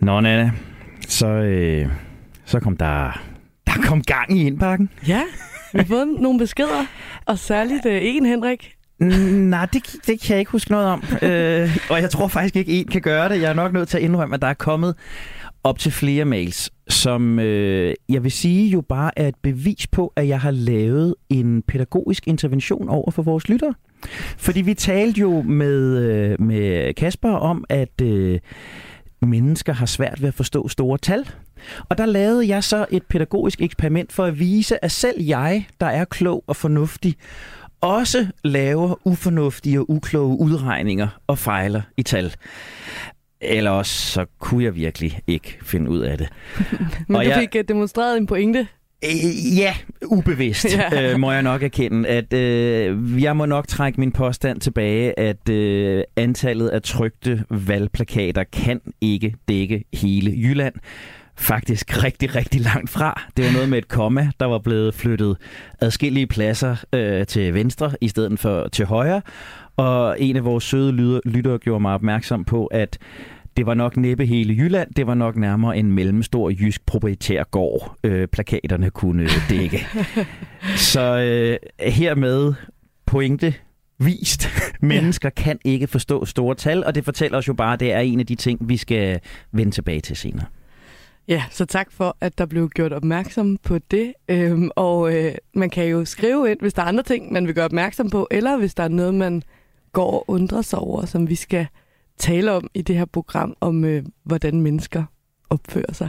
Nå, Nana, så, øh, så kom der, der kom gang i indpakken. Ja, vi har fået nogle beskeder, og særligt øh, en, Henrik. Nej, det, det kan jeg ikke huske noget om. øh, og jeg tror faktisk ikke, en kan gøre det. Jeg er nok nødt til at indrømme, at der er kommet op til flere mails, som øh, jeg vil sige jo bare er et bevis på, at jeg har lavet en pædagogisk intervention over for vores lyttere. Fordi vi talte jo med, øh, med Kasper om, at øh, mennesker har svært ved at forstå store tal. Og der lavede jeg så et pædagogisk eksperiment for at vise, at selv jeg, der er klog og fornuftig, også laver ufornuftige og ukloge udregninger og fejler i tal. Eller også så kunne jeg virkelig ikke finde ud af det. Men Og du jeg- fik øh, demonstreret en pointe. Øh, Ja, ubevidst Ja. øh, må jeg nok erkende, at øh, jeg må nok trække min påstand tilbage, at øh, antallet af trygte valgplakater kan ikke dække hele Jylland. Faktisk rigtig, rigtig langt fra. Det var noget med et komma, der var blevet flyttet adskillige pladser øh, til venstre i stedet for til højre. Og en af vores søde lytter, lyttere gjorde mig opmærksom på, at det var nok næppe hele Jylland, det var nok nærmere en mellemstor jysk proprietær gård, øh, plakaterne kunne dække. Så øh, hermed pointe vist. Mennesker kan ikke forstå store tal, og det fortæller os jo bare, at det er en af de ting, vi skal vende tilbage til senere. Ja, så tak for, at der blev gjort opmærksom på det. Øhm, og øh, man kan jo skrive ind, hvis der er andre ting, man vil gøre opmærksom på, eller hvis der er noget, man går og undrer sig over, som vi skal tale om i det her program, om øh, hvordan mennesker opfører sig.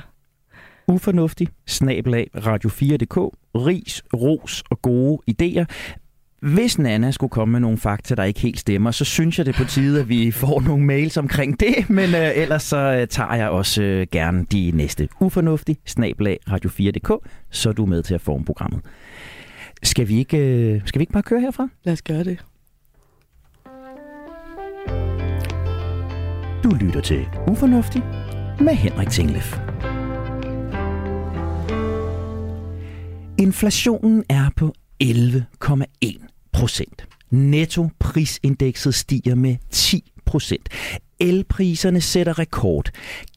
Ufornuftig, snabelag, radio4.dk, ris, ros og gode idéer. Hvis Nana skulle komme med nogle fakta, der ikke helt stemmer, så synes jeg det på tide, at vi får nogle mails omkring det, men øh, ellers så øh, tager jeg også øh, gerne de næste. Ufornuftig, snabelag, radio4.dk, så er du med til at forme programmet. Skal vi ikke, øh, skal vi ikke bare køre herfra? Lad os gøre det. Du lytter til Ufornuftig med Henrik Tinglef. Inflationen er på 11,1 procent. Nettoprisindekset stiger med 10 procent. Elpriserne sætter rekord.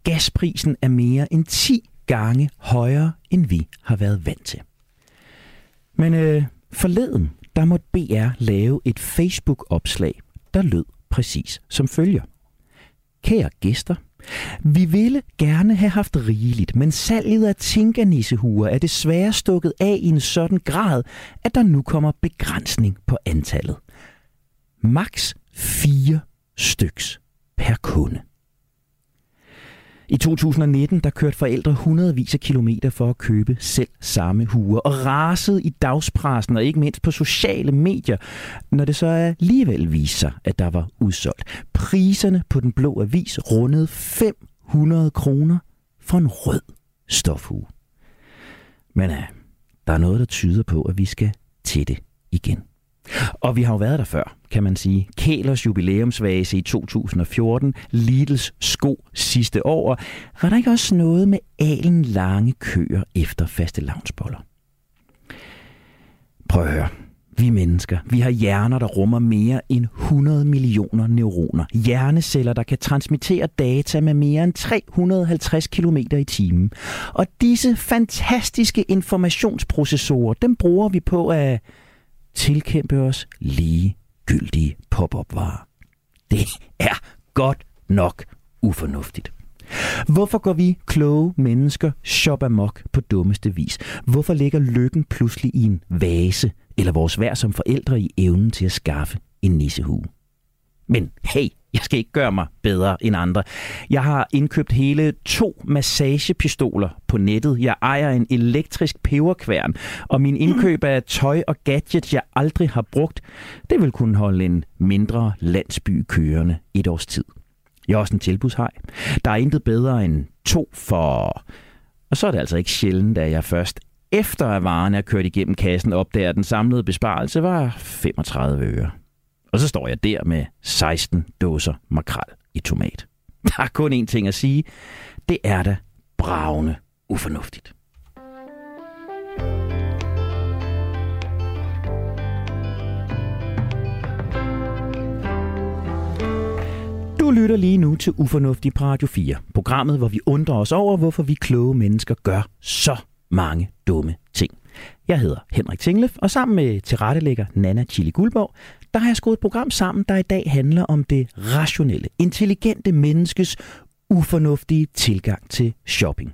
Gasprisen er mere end 10 gange højere, end vi har været vant til. Men øh, forleden, der måtte BR lave et Facebook-opslag, der lød præcis som følger. Kære gæster, vi ville gerne have haft rigeligt, men salget af tinkanissehuer er desværre stukket af i en sådan grad, at der nu kommer begrænsning på antallet. Max 4 styks per kunde. I 2019 der kørte forældre hundredvis af kilometer for at købe selv samme huer og rasede i dagspressen og ikke mindst på sociale medier, når det så alligevel viste sig, at der var udsolgt. Priserne på den blå avis rundede 500 kroner for en rød stofhue. Men ja, der er noget, der tyder på, at vi skal til det igen. Og vi har jo været der før, kan man sige. Kælers jubilæumsvase i 2014, Lidls sko sidste år. Var der ikke også noget med alen lange køer efter faste lavnsboller? Prøv at høre. Vi mennesker, vi har hjerner, der rummer mere end 100 millioner neuroner. Hjerneceller, der kan transmittere data med mere end 350 km i timen. Og disse fantastiske informationsprocessorer, dem bruger vi på at tilkæmpe os ligegyldige pop-up-varer. Det er godt nok ufornuftigt. Hvorfor går vi kloge mennesker shop amok på dummeste vis? Hvorfor ligger lykken pludselig i en vase, eller vores værd som forældre i evnen til at skaffe en nissehue? Men hey, jeg skal ikke gøre mig bedre end andre. Jeg har indkøbt hele to massagepistoler på nettet. Jeg ejer en elektrisk peberkværn, og min indkøb af tøj og gadgets, jeg aldrig har brugt, det vil kunne holde en mindre landsby kørende et års tid. Jeg er også en tilbudshej. Der er intet bedre end to for... Og så er det altså ikke sjældent, at jeg først efter at varen er kørt igennem kassen opdager, at den samlede besparelse var 35 øre. Og så står jeg der med 16 dåser makrel i tomat. Der er kun én ting at sige. Det er da bravende ufornuftigt. Du lytter lige nu til Ufornuftig på Radio 4. Programmet, hvor vi undrer os over, hvorfor vi kloge mennesker gør så mange dumme ting. Jeg hedder Henrik Tinglef, og sammen med tilrettelægger Nana Chili Guldborg, der har jeg skruet et program sammen, der i dag handler om det rationelle, intelligente menneskes ufornuftige tilgang til shopping.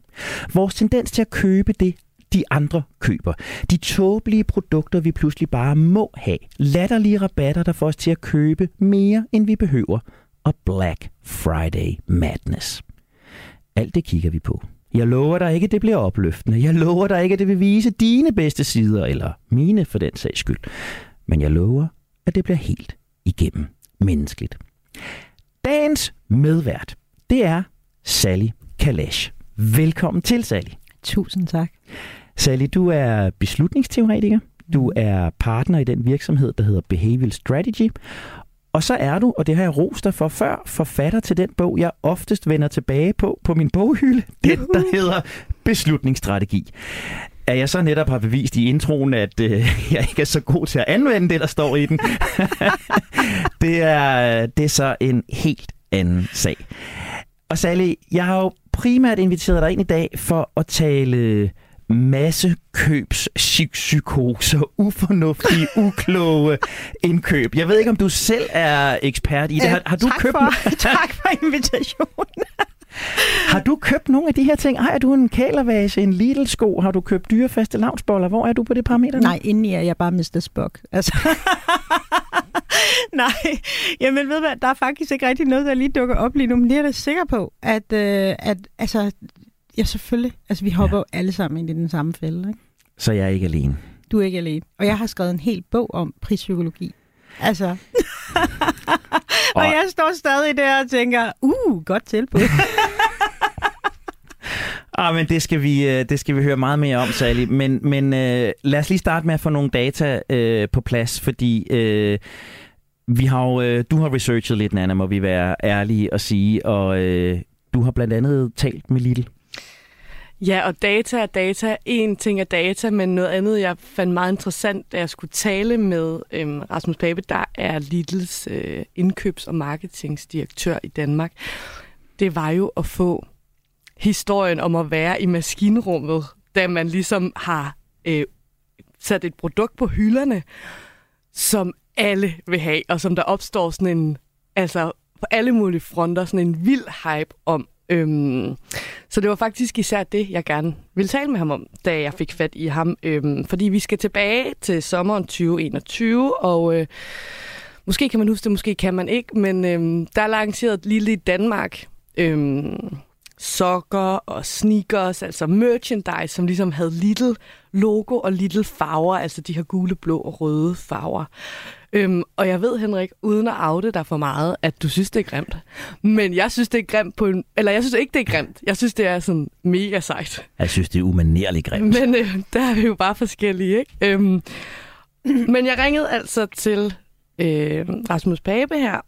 Vores tendens til at købe det, de andre køber. De tåbelige produkter, vi pludselig bare må have. Latterlige rabatter, der får os til at købe mere, end vi behøver. Og Black Friday Madness. Alt det kigger vi på. Jeg lover dig ikke, at det bliver opløftende. Jeg lover dig ikke, at det vil vise dine bedste sider, eller mine for den sags skyld. Men jeg lover, at det bliver helt igennem menneskeligt. Dagens medvært, det er Sally Kalash. Velkommen til, Sally. Tusind tak. Sally, du er beslutningsteoretiker. Du er partner i den virksomhed, der hedder Behavioral Strategy. Og så er du, og det har jeg rost dig for før, forfatter til den bog, jeg oftest vender tilbage på på min boghylde. Den, der hedder Beslutningsstrategi. At jeg så netop har bevist i introen, at øh, jeg ikke er så god til at anvende det, der står i den, det, er, det er så en helt anden sag. Og Sally, jeg har jo primært inviteret dig ind i dag for at tale massekøbs psykoser, ufornuftige, ukloge indkøb. Jeg ved ikke, om du selv er ekspert i det. Har, har du tak købt for, tak for invitationen. Har du købt nogle af de her ting? Har du en kælervase, en Lidl-sko? Har du købt dyrefaste lavnsboller? Hvor er du på det parameter? Nej, indeni er jeg bare Mr. Spock. Altså. Nej, jamen ved du hvad, der er faktisk ikke rigtig noget, der lige dukker op lige nu, men det er jeg da sikker på, at, øh, at altså, ja selvfølgelig, altså vi hopper ja. alle sammen ind i den samme fælde, ikke? Så jeg er ikke alene. Du er ikke alene. Og jeg har skrevet en hel bog om prispsykologi. Altså. og jeg står stadig der og tænker, uh, godt tilbud. Ah, men det skal vi, øh, det skal vi høre meget mere om, Sally. Men, men uh, lad os lige starte med at få nogle data uh, på plads, fordi uh, vi har jo, uh, du har researchet lidt, Nana, må vi være ærlige og sige, og uh, du har blandt andet talt med Lidl. Ja, og data er data. En ting er data, men noget andet, jeg fandt meget interessant, da jeg skulle tale med øhm, Rasmus Pape, der er Lidls øh, indkøbs- og marketingsdirektør i Danmark. Det var jo at få historien om at være i maskinrummet, da man ligesom har øh, sat et produkt på hylderne, som alle vil have, og som der opstår sådan en, altså på alle mulige fronter, sådan en vild hype om. Øhm, så det var faktisk især det, jeg gerne ville tale med ham om, da jeg fik fat i ham. Øhm, fordi vi skal tilbage til sommeren 2021, og øh, måske kan man huske det, måske kan man ikke, men øhm, der er lanceret Lille i Danmark øhm, sokker og sneakers, altså merchandise, som ligesom havde Little logo og Little farver, altså de her gule, blå og røde farver. Øhm, og jeg ved, Henrik, uden at afde dig for meget, at du synes, det er grimt. Men jeg synes, det er grimt på en... Eller jeg synes ikke, det er grimt. Jeg synes, det er sådan mega sejt. Jeg synes, det er umanerligt grimt. Men øh, der er vi jo bare forskellige, ikke? Øhm, men jeg ringede altså til øh, Rasmus Pape her,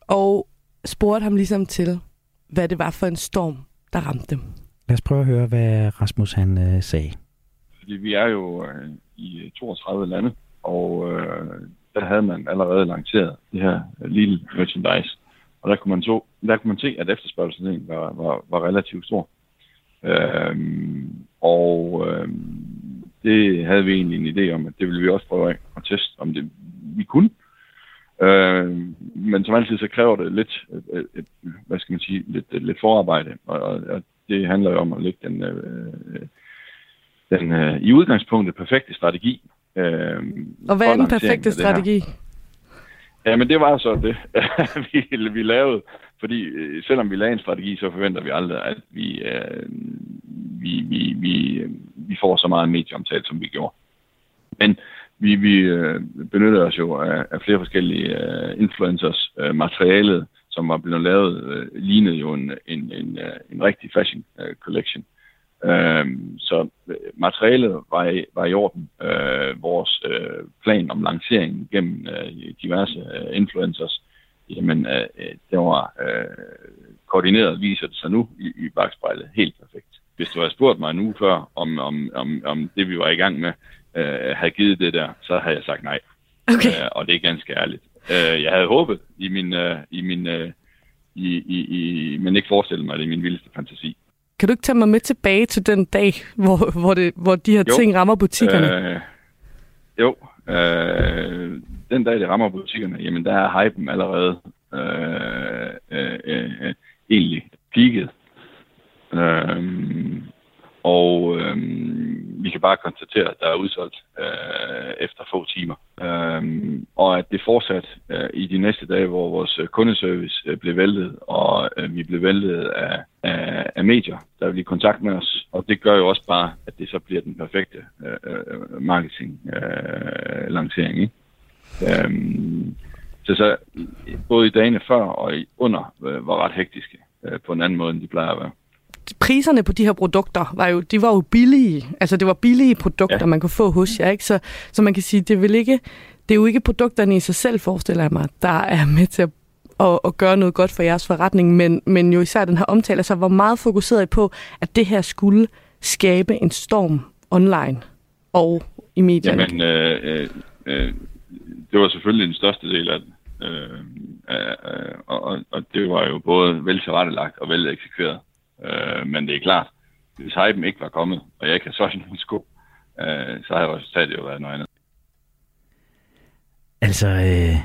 og spurgte ham ligesom til, hvad det var for en storm, der ramte dem. Lad os prøve at høre, hvad Rasmus han øh, sagde. Fordi vi er jo øh, i 32 lande, og øh, der havde man allerede lanceret det her lille merchandise. Og der kunne man, så, der kunne man se, at efterspørgselen var, var, var relativt stor. Øhm, og øhm, det havde vi egentlig en idé om, at det ville vi også prøve at teste, om det vi kunne. Øhm, men som altid så kræver det lidt, et, et, hvad skal man sige, lidt, lidt forarbejde, og, og det handler jo om at lægge den, øh, øh den øh, i udgangspunktet perfekte strategi. Øh, og hvad er den perfekte strategi? Ja, men det var så det, vi, vi lavede. Fordi øh, selvom vi lavede en strategi, så forventer vi aldrig, at vi, øh, vi, vi, vi, vi får så meget medieomtale, som vi gjorde. Men vi, vi øh, benytter os jo af, af flere forskellige øh, influencers. Øh, materialet, som var blevet lavet, øh, lignede jo en, en, en, øh, en rigtig fashion øh, collection. Øh, så øh, materialet var i, var i orden. Øh, vores øh, plan om lanceringen gennem øh, diverse øh, influencers, jamen øh, det var øh, koordineret, viser det sig nu i, i bagspejlet helt perfekt. Hvis du havde spurgt mig uge før, om, om, om, om det vi var i gang med, øh, havde givet det der, så havde jeg sagt nej. Okay. Øh, og det er ganske ærligt. Øh, jeg havde håbet i min, øh, i min, øh, i, i, i, men ikke forestille mig det i min vildeste fantasi. Kan du ikke tage mig med tilbage til den dag, hvor, hvor, det, hvor de her Jo. ting rammer butikkerne? Øh, jo, øh, den dag det rammer butikkerne, jamen der er hypen allerede øh, øh, øh, øh, egentlig peaked. Øh, og øh, vi kan bare konstatere, at der er udsolgt øh, efter få timer. Øh, og at det fortsat øh, i de næste dage, hvor vores øh, kundeservice øh, blev væltet, og øh, vi blev væltet af, af, af medier, der vil i kontakt med os. Og det gør jo også bare, at det så bliver den perfekte øh, øh marketing-lancering. Øh, ikke? Øhm, så, så både i dagene før og i under øh, var ret hektiske øh, på en anden måde, end de plejer at være priserne på de her produkter var jo, de var jo billige. Altså det var billige produkter, ja. Man kunne få hos jer, ikke? Så, så man kan sige, det vel ikke, det er jo ikke produkterne i sig selv, forestiller jeg mig, der er med til at, at, at gøre noget godt for jeres forretning, men, men jo især den her omtale, altså hvor meget fokuseret I på, at det her skulle skabe en storm online og i medierne. Jamen, øh, øh, øh, det var selvfølgelig den største del af det. Øh, øh, øh, og, og, og det var jo både vel tilrettelagt og vel eksekveret. Øh, men det er klart, hvis hypen ikke var kommet, og jeg ikke havde solgt nogen sko, øh, så havde resultatet jo været noget andet. Altså, øh,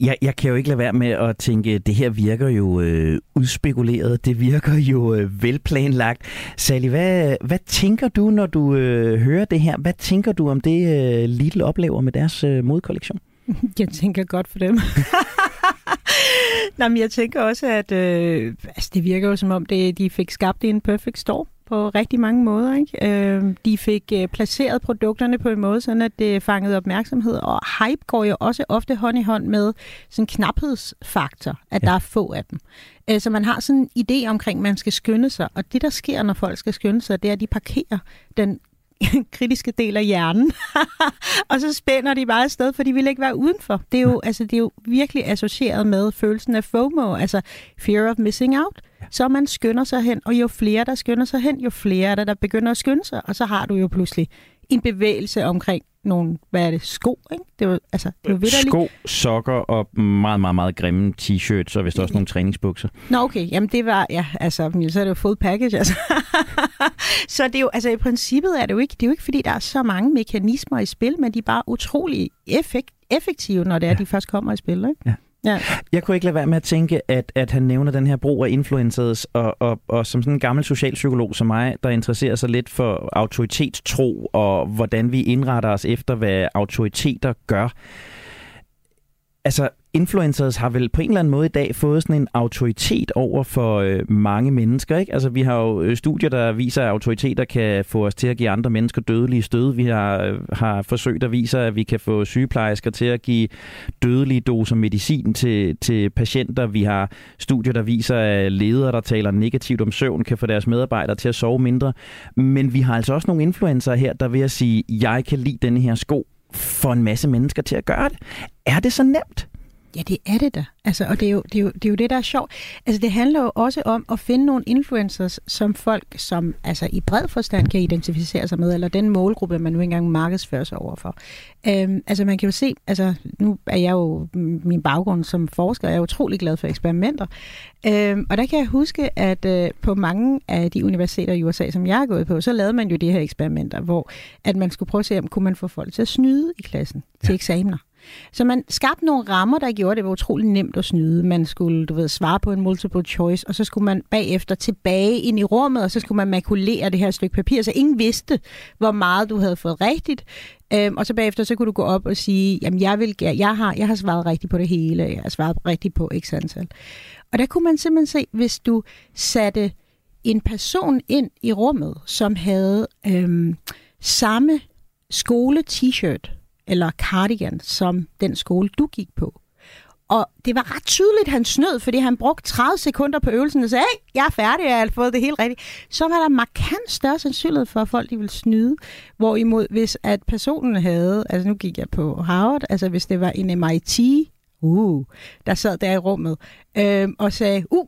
jeg, jeg kan jo ikke lade være med at tænke, det her virker jo øh, udspekuleret, det virker jo øh, velplanlagt. Sally, hvad, hvad tænker du, når du øh, hører det her? Hvad tænker du om det, øh, Lidl oplever med deres øh, modkollektion? Jeg tænker godt for dem. Nå, men jeg tænker også, at øh, altså, det virker jo som om, det, de fik skabt en perfect storm på rigtig mange måder. Ikke? Øh, de fik øh, placeret produkterne på en måde, sådan at det fangede opmærksomhed, og hype går jo også ofte hånd i hånd med sådan knaphedsfaktor, at ja. der er få af dem. Øh, så man har sådan en idé omkring, at man skal skynde sig, og det, der sker, når folk skal skynde sig, det er, at de parkerer den kritiske del af hjernen, og så spænder de bare afsted, for de vil ikke være udenfor. Det er jo, altså, det er jo virkelig associeret med følelsen af FOMO, altså fear of missing out. Så man skynder sig hen, og jo flere, der skynder sig hen, jo flere er der, der begynder at skynde sig, og så har du jo pludselig en bevægelse omkring nogle, hvad er det, sko, ikke? Det jo, altså, det jo vitterligt. Sko, sokker og meget, meget, meget grimme t-shirts, og vist også nogle træningsbukser. Nå, okay. Jamen, det var, ja, altså, så er det jo full package, altså. så det er jo, altså, i princippet er det jo ikke, det er jo ikke, fordi der er så mange mekanismer i spil, men de er bare utrolig effekt, effektive, når det er, Ja. de først kommer i spil, ikke? Ja. Ja. Jeg kunne ikke lade være med at tænke, at, at han nævner den her brug af influencers, og, og, og som sådan en gammel socialpsykolog som mig, der interesserer sig lidt for autoritetstro, og hvordan vi indretter os efter, hvad autoriteter gør. Altså, influencers har vel på en eller anden måde i dag fået sådan en autoritet over for øh, mange mennesker, ikke? Altså, vi har jo øh, studier, der viser, at autoriteter kan få os til at give andre mennesker dødelige stød. Vi har, øh, har forsøg, der viser, at vi kan få sygeplejersker til at give dødelige doser medicin til, til patienter. Vi har studier, der viser, at ledere, der taler negativt om søvn, kan få deres medarbejdere til at sove mindre. Men vi har altså også nogle influencer her, der vil at sige, jeg kan lide denne her sko, for en masse mennesker til at gøre det. Er det så nemt? Ja, det er det da. Altså, og det er, jo, det, er jo, det er jo det, der er sjovt. Altså, det handler jo også om at finde nogle influencers, som folk, som altså, i bred forstand kan identificere sig med, eller den målgruppe, man nu engang markedsfører sig overfor. Øhm, altså, man kan jo se, altså, nu er jeg jo, min baggrund som forsker, jeg er utrolig glad for eksperimenter. Øhm, og der kan jeg huske, at øh, på mange af de universiteter i USA, som jeg har gået på, så lavede man jo de her eksperimenter, hvor at man skulle prøve at se, om kunne man få folk til at snyde i klassen til eksamener. Så man skabte nogle rammer, der gjorde, at det var utrolig nemt at snyde. Man skulle, du ved, svare på en multiple choice, og så skulle man bagefter tilbage ind i rummet, og så skulle man makulere det her stykke papir, så ingen vidste, hvor meget du havde fået rigtigt. Øhm, og så bagefter, så kunne du gå op og sige, jamen jeg, vil, jeg, jeg, har, jeg har svaret rigtigt på det hele, jeg har svaret rigtigt på x antal. Og der kunne man simpelthen se, hvis du satte en person ind i rummet, som havde øhm, samme skole-t-shirt eller cardigan, som den skole, du gik på. Og det var ret tydeligt, han snød, fordi han brugte 30 sekunder på øvelsen og sagde, hey, jeg er færdig, jeg har fået det helt rigtigt. Så var der markant større sandsynlighed for, at folk de ville snyde. Hvorimod, hvis at personen havde, altså nu gik jeg på Harvard, altså hvis det var en MIT, uh, der sad der i rummet, øh, og sagde, uh,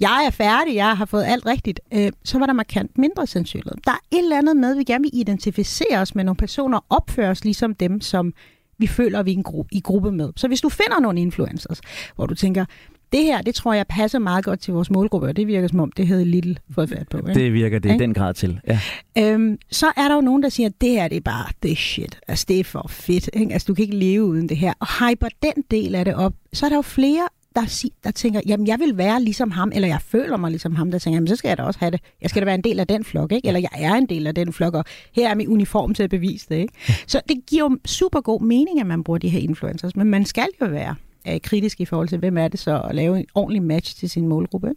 jeg er færdig, jeg har fået alt rigtigt, øh, så var der markant mindre sandsynlighed. Der er et eller andet med, at vi gerne vil identificere os med nogle personer, opføre os ligesom dem, som vi føler, vi er en gru- i gruppe med. Så hvis du finder nogle influencers, hvor du tænker, det her, det tror jeg passer meget godt til vores målgruppe, og det virker som om, det havde Little fået fat på. Ikke? Det virker det i den grad til, ja. Øhm, så er der jo nogen, der siger, det her det er bare, det er shit. Altså, det er for fedt. Ikke? Altså, du kan ikke leve uden det her. Og hyper den del af det op, så er der jo flere, der, der tænker, jamen jeg vil være ligesom ham, eller jeg føler mig ligesom ham, der tænker, jamen så skal jeg da også have det. Jeg skal da være en del af den flok, ikke? Eller jeg er en del af den flok, og her er min uniform til at bevise det, ikke? Så det giver jo super god mening, at man bruger de her influencers, men man skal jo være øh, kritisk i forhold til, hvem er det så, at lave en ordentlig match til sin målgruppe.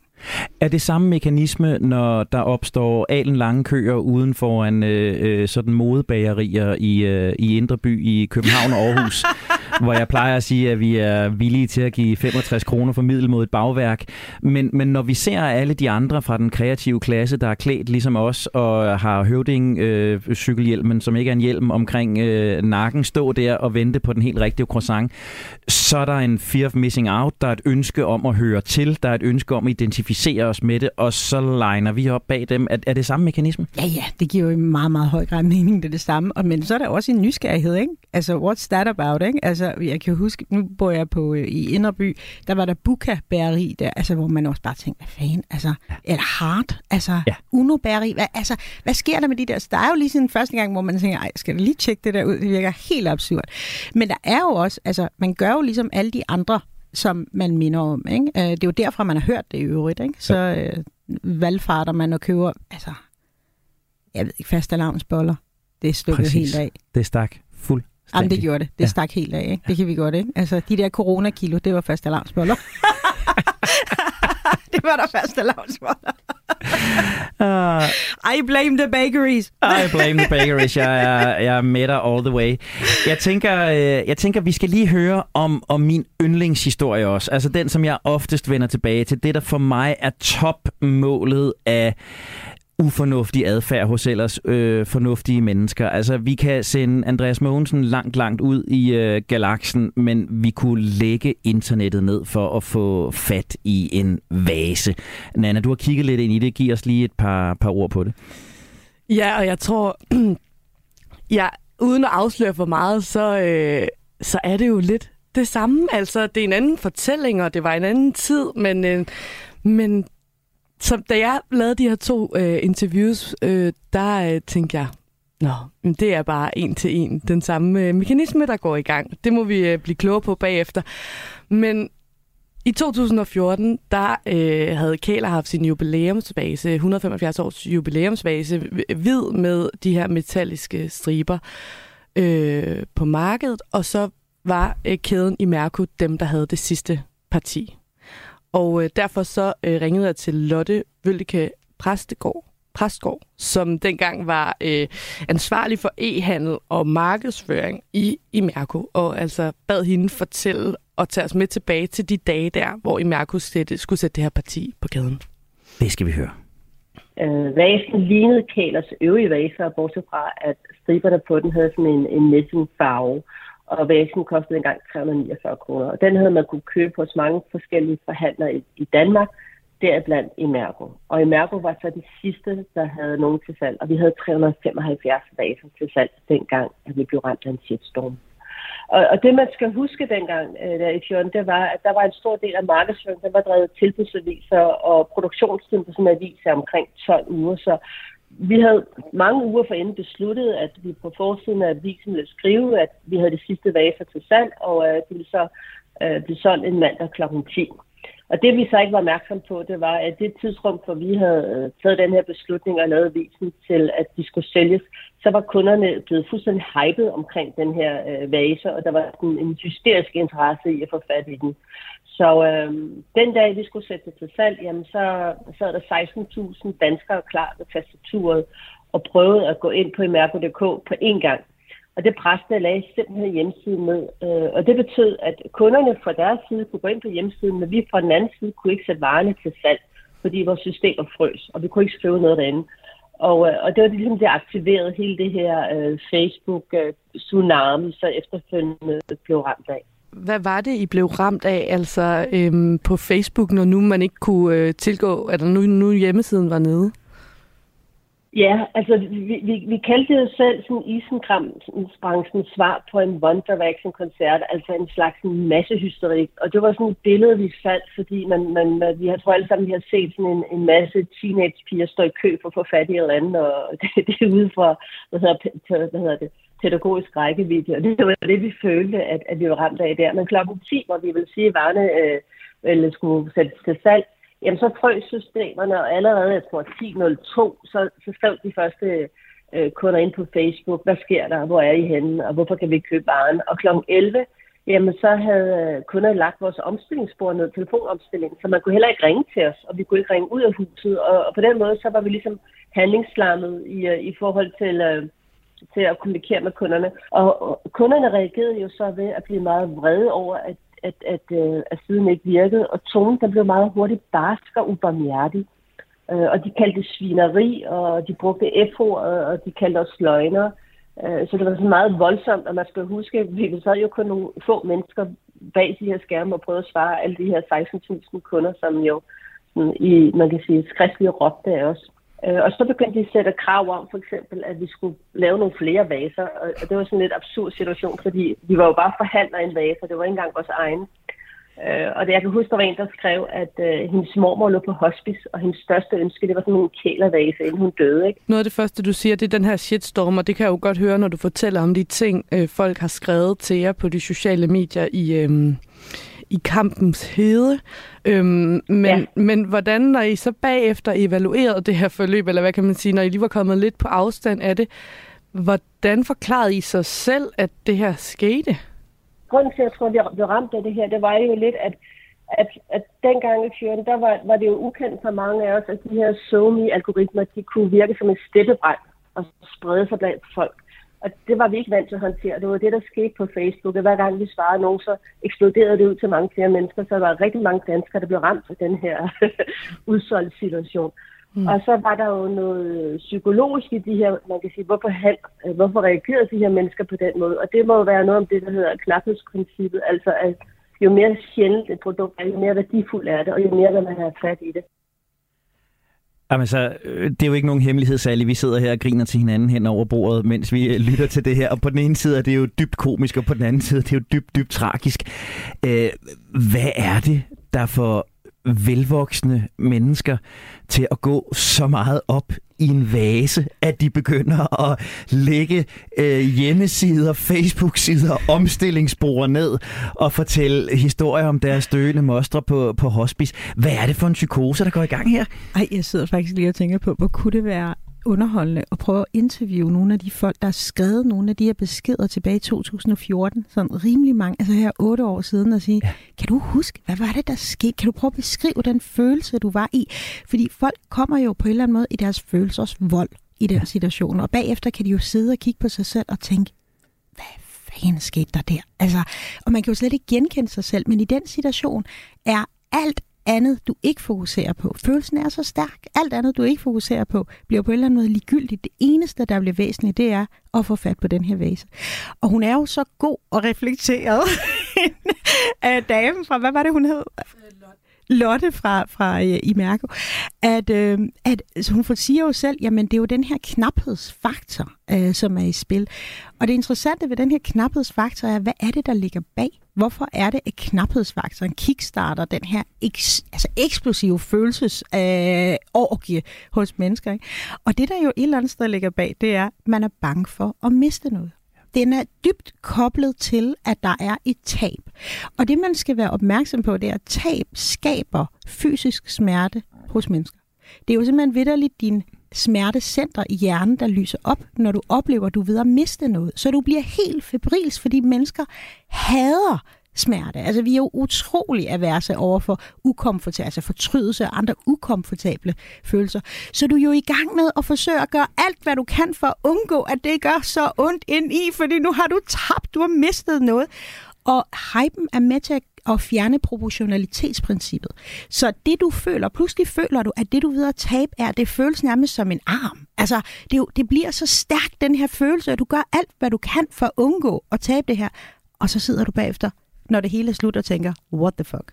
Er det samme mekanisme, når der opstår alen lange køer uden for en øh, øh, sådan modebagerier i, øh, i Indre By i København og Aarhus, hvor jeg plejer at sige, at vi er villige til at give 65 kroner for middel mod et bagværk. Men, men når vi ser alle de andre fra den kreative klasse, der er klædt ligesom os og har høvding øh, cykelhjelmen, som ikke er en hjelm omkring øh, nakken, stå der og vente på den helt rigtige croissant, så er der en fear of missing out, der er et ønske om at høre til, der er et ønske om at identificere os med det, og så liner vi op bag dem. Er, er det samme mekanisme? Ja, ja, det giver jo i meget, meget høj grad mening, det er det samme. Og, men så er der også en nysgerrighed, ikke? Altså, what's that about, ikke? Altså, jeg kan huske, nu bor jeg på øh, i Inderby, der var der buka bæreri der, altså, hvor man også bare tænkte, hvad fanden, altså, ja. eller hard, altså, ja. uno bæreri, hvad, altså, hvad sker der med de der? Så der er jo lige sådan første gang, hvor man tænker, ej, skal du lige tjekke det der ud? Det virker helt absurd. Men der er jo også, altså, man gør jo ligesom alle de andre som man minder om. Ikke? Øh, det er jo derfra, man har hørt det i øvrigt. Ikke? Så øh, valgfarter man og køber, altså, jeg ved ikke, fast alarmsboller. Det er stukket Præcis. helt af. Det stak fuld. Jamen, det gjorde det. Det ja. stak helt af. Ikke? Det kan vi godt, ikke? Altså, de der coronakilo, det var fast alarmsboller. det var der fast alarmsboller. Uh, I blame the bakeries. I blame the bakeries. Jeg er, jeg er med dig all the way. Jeg tænker, øh, jeg tænker, vi skal lige høre om, om min yndlingshistorie også. Altså den, som jeg oftest vender tilbage til. Det, der for mig er topmålet af ufornuftig adfærd hos ellers øh, fornuftige mennesker. Altså, vi kan sende Andreas Mogensen langt, langt ud i øh, galaksen, men vi kunne lægge internettet ned for at få fat i en vase. Nana, du har kigget lidt ind i det. Giv os lige et par, par ord på det. Ja, og jeg tror, ja, uden at afsløre for meget, så, øh, så er det jo lidt det samme. Altså, det er en anden fortælling, og det var en anden tid, men, øh, men så da jeg lavede de her to øh, interviews, øh, der øh, tænkte jeg, Nå, men det er bare en til en den samme øh, mekanisme, der går i gang. Det må vi øh, blive klogere på bagefter. Men i 2014, der øh, havde Kæler haft sin jubilæumsvase, 175 års jubilæumsvase, hvid med de her metalliske striber øh, på markedet, og så var øh, kæden i Mærko dem, der havde det sidste parti. Og øh, derfor så øh, ringede jeg til Lotte Vølke Præstegård, Præstgård, som dengang var øh, ansvarlig for e-handel og markedsføring i Imerco, og altså bad hende fortælle og tage os med tilbage til de dage der, hvor Imerco sætte, skulle sætte det her parti på kæden. Det skal vi høre. Øh, vasen lignede Kælers øvrige vaser, bortset fra, at striberne på den havde sådan en, en messingfarve. farve og vasen kostede engang 349 kroner. Og den havde man kunne købe hos mange forskellige forhandlere i, i Danmark, deriblandt i Mærko. Og i Mærko var så de sidste, der havde nogen til salg, og vi havde 375 vaser til salg dengang, at vi blev ramt af en shitstorm. Og, og det, man skal huske dengang øh, der i 14, det var, at der var en stor del af markedsføringen, der var drevet tilbudsaviser, og produktionstiden på sådan en avis er omkring 12 uger, så vi havde mange uger forinden besluttet, at vi på forsiden af avisen ville skrive, at vi havde de sidste vaser til salg, og at det ville så øh, blive solgt en mandag kl. 10. Og det vi så ikke var opmærksom på, det var, at det tidsrum, hvor vi havde øh, taget den her beslutning og lavet visen til, at de skulle sælges, så var kunderne blevet fuldstændig hypet omkring den her øh, vase, og der var en, en hysterisk interesse i at få fat i den. Så øh, den dag, vi skulle sætte det til salg, jamen, så sad der 16.000 danskere klar ved tastaturet og prøvede at gå ind på imerco.dk på én gang. Og det presste lagde simpelthen hjemmesiden ned. Øh, og det betød, at kunderne fra deres side kunne gå ind på hjemmesiden, men vi fra den anden side kunne ikke sætte varerne til salg, fordi vores systemer frøs, og vi kunne ikke skrive noget derinde. Og, øh, og det var ligesom det aktiverede hele det her øh, Facebook-tsunami, øh, så efterfølgende blev ramt af. Hvad var det, I blev ramt af altså øhm, på Facebook, når nu man ikke kunne øh, tilgå, eller nu, nu hjemmesiden var nede? Ja, altså vi, vi, vi kaldte det jo selv sådan isenkramsbranchens svar på en One Direction-koncert, altså en slags massehysterik. Og det var sådan et billede, vi faldt, fordi man, man, man, vi har, tror alle sammen, vi har set sådan en, en masse teenage-piger stå i kø for at få fat i et eller andet, og det, det er ude fra, hvad hedder, hvad hedder det, pædagogisk rækkevidde, og det var det, vi følte, at, at vi var ramt af der. Men klokken 10, hvor vi vil sige, at varerne øh, eller skulle sættes til salg, jamen så frøs systemerne, og allerede, jeg tror, 10.02, så, så skrev de første øh, kunder ind på Facebook, hvad sker der, hvor er I henne, og hvorfor kan vi ikke købe varen? Og kl. 11, jamen så havde øh, kunderne lagt vores omstillingsspor ned, telefonomstilling, så man kunne heller ikke ringe til os, og vi kunne ikke ringe ud af huset, og, og på den måde, så var vi ligesom handlingslammet i, øh, i forhold til, Øh, til at kommunikere med kunderne. Og, og kunderne reagerede jo så ved at blive meget vrede over, at at, at, øh, at siden ikke virkede, og tonen der blev meget hurtigt barsk og ubarmhjertig. Øh, og de kaldte det svineri, og de brugte f og de kaldte os løgner. Øh, så det var sådan meget voldsomt, og man skal huske, at vi sad jo kun nogle få mennesker bag de her skærme og prøvede at svare alle de her 16.000 kunder, som jo sådan, i, man kan sige, skriftlige råbte af os. Øh, og så begyndte de at sætte krav om, for eksempel, at vi skulle lave nogle flere vaser. Og det var sådan en lidt absurd situation, fordi vi var jo bare forhandler en vase, det var ikke engang vores egen. Øh, og det, jeg kan huske, der var en, der skrev, at øh, hendes mormor lå på hospice, og hendes største ønske, det var sådan en kælervase, inden hun døde. Ikke? Noget af det første, du siger, det er den her shitstorm, og det kan jeg jo godt høre, når du fortæller om de ting, øh, folk har skrevet til jer på de sociale medier i, øh, i kampens hede. Øhm, men, ja. men hvordan, når I så bagefter evaluerede det her forløb, eller hvad kan man sige, når I lige var kommet lidt på afstand af det, hvordan forklarede I sig selv, at det her skete? Grunden til, at jeg tror, at vi blev ramt af det her, det var jo lidt, at at, at dengang i 14, der var, var det jo ukendt for mange af os, at de her SoMe-algoritmer, de kunne virke som en steppebrand og sprede sig blandt folk. Og det var vi ikke vant til at håndtere. Det var det, der skete på Facebook. Og hver gang vi svarede nogen, så eksploderede det ud til mange flere mennesker. Så der var rigtig mange danskere, der blev ramt af den her udsolgte situation. Mm. Og så var der jo noget psykologisk i de her, man kan sige, hvorfor, han, hvorfor reagerede de her mennesker på den måde? Og det må jo være noget om det, der hedder knaphedsprincippet. Altså, at jo mere sjældent et produkt er, jo mere værdifuldt er det, og jo mere vil man have fat i det. Jamen så, øh, det er jo ikke nogen hemmelighed, Sally. Vi sidder her og griner til hinanden hen over bordet, mens vi øh, lytter til det her. Og på den ene side er det jo dybt komisk, og på den anden side er det jo dybt, dybt tragisk. Øh, hvad er det, der får velvoksne mennesker til at gå så meget op i en vase, at de begynder at lægge øh, hjemmesider, Facebook-sider, omstillingsspor ned og fortælle historier om deres døende mostre på, på hospice. Hvad er det for en psykose, der går i gang her? Ej, jeg sidder faktisk lige og tænker på, hvor kunne det være underholdende at prøve at interviewe nogle af de folk, der har skrevet nogle af de her beskeder tilbage i 2014, sådan rimelig mange, altså her otte år siden, og sige, ja. kan du huske, hvad var det, der skete? Kan du prøve at beskrive den følelse, du var i? Fordi folk kommer jo på en eller anden måde i deres følelsers vold i den ja. situation, og bagefter kan de jo sidde og kigge på sig selv og tænke, hvad fanden skete der der? Altså, og man kan jo slet ikke genkende sig selv, men i den situation er alt andet, du ikke fokuserer på. Følelsen er så stærk. Alt andet, du ikke fokuserer på, bliver på en eller anden måde ligegyldigt. Det eneste, der bliver væsentligt, det er at få fat på den her vase. Og hun er jo så god og reflekteret af øh, damen fra, hvad var det, hun hed? Øh, Lotte fra, fra uh, i at, uh, at så hun siger jo selv, jamen det er jo den her knaphedsfaktor, uh, som er i spil. Og det interessante ved den her knaphedsfaktor er, hvad er det, der ligger bag? Hvorfor er det, at knaphedsfaktoren kickstarter den her eks, altså eksplosive følelsesorgie uh, hos mennesker? Ikke? Og det, der jo et eller andet sted ligger bag, det er, at man er bange for at miste noget den er dybt koblet til, at der er et tab. Og det, man skal være opmærksom på, det er, at tab skaber fysisk smerte hos mennesker. Det er jo simpelthen vidderligt din smertecenter i hjernen, der lyser op, når du oplever, at du er ved at miste noget. Så du bliver helt febrils, fordi mennesker hader smerte. Altså, vi er jo utrolig averse over for ukomfortable, altså fortrydelse og andre ukomfortable følelser. Så du er jo i gang med at forsøge at gøre alt, hvad du kan for at undgå, at det gør så ondt ind i, fordi nu har du tabt, du har mistet noget. Og hypen er med til at fjerne proportionalitetsprincippet. Så det du føler, pludselig føler du, at det du ved at tabe er, det føles nærmest som en arm. Altså, det, det bliver så stærkt, den her følelse, at du gør alt, hvad du kan for at undgå at tabe det her. Og så sidder du bagefter når det hele er slut og tænker, what the fuck?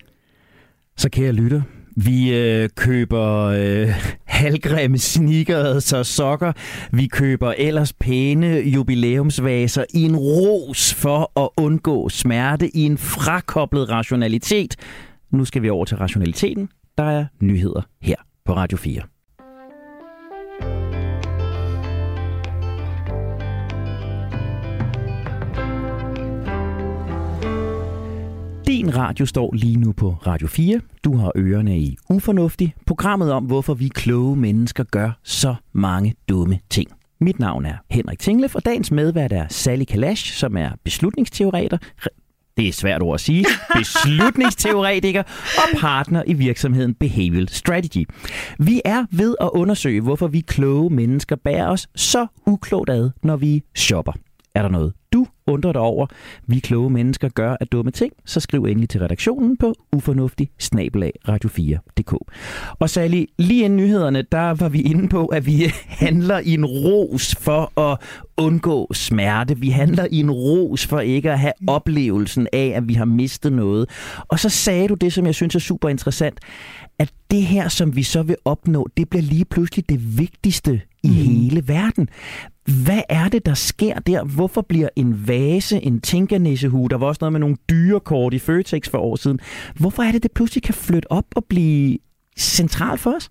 Så kære lytter, vi øh, køber øh, halvgrimme sneakers og sokker. Vi køber ellers pæne jubilæumsvaser i en ros for at undgå smerte i en frakoblet rationalitet. Nu skal vi over til rationaliteten. Der er nyheder her på Radio 4. Din radio står lige nu på Radio 4. Du har ørerne i Ufornuftig, programmet om, hvorfor vi kloge mennesker gør så mange dumme ting. Mit navn er Henrik Tinglef, og dagens medvært er Sally Kalash, som er beslutningsteoreter, det er svært ord at sige, beslutningsteoretiker og partner i virksomheden Behavioral Strategy. Vi er ved at undersøge, hvorfor vi kloge mennesker bærer os så uklogt ad, når vi shopper. Er der noget, du undrer dig over, vi kloge mennesker gør af dumme ting, så skriv endelig til redaktionen på ufornuftig radio4.dk. Og Sally, lige inden nyhederne, der var vi inde på, at vi handler i en ros for at undgå smerte. Vi handler i en ros for ikke at have oplevelsen af, at vi har mistet noget. Og så sagde du det, som jeg synes er super interessant, at det her, som vi så vil opnå, det bliver lige pludselig det vigtigste i mm. hele verden. Hvad er det, der sker der? Hvorfor bliver en vase, en tænkernissehue, der var også noget med nogle dyrekort i Føtex for år siden, hvorfor er det, det pludselig kan flytte op og blive centralt for os?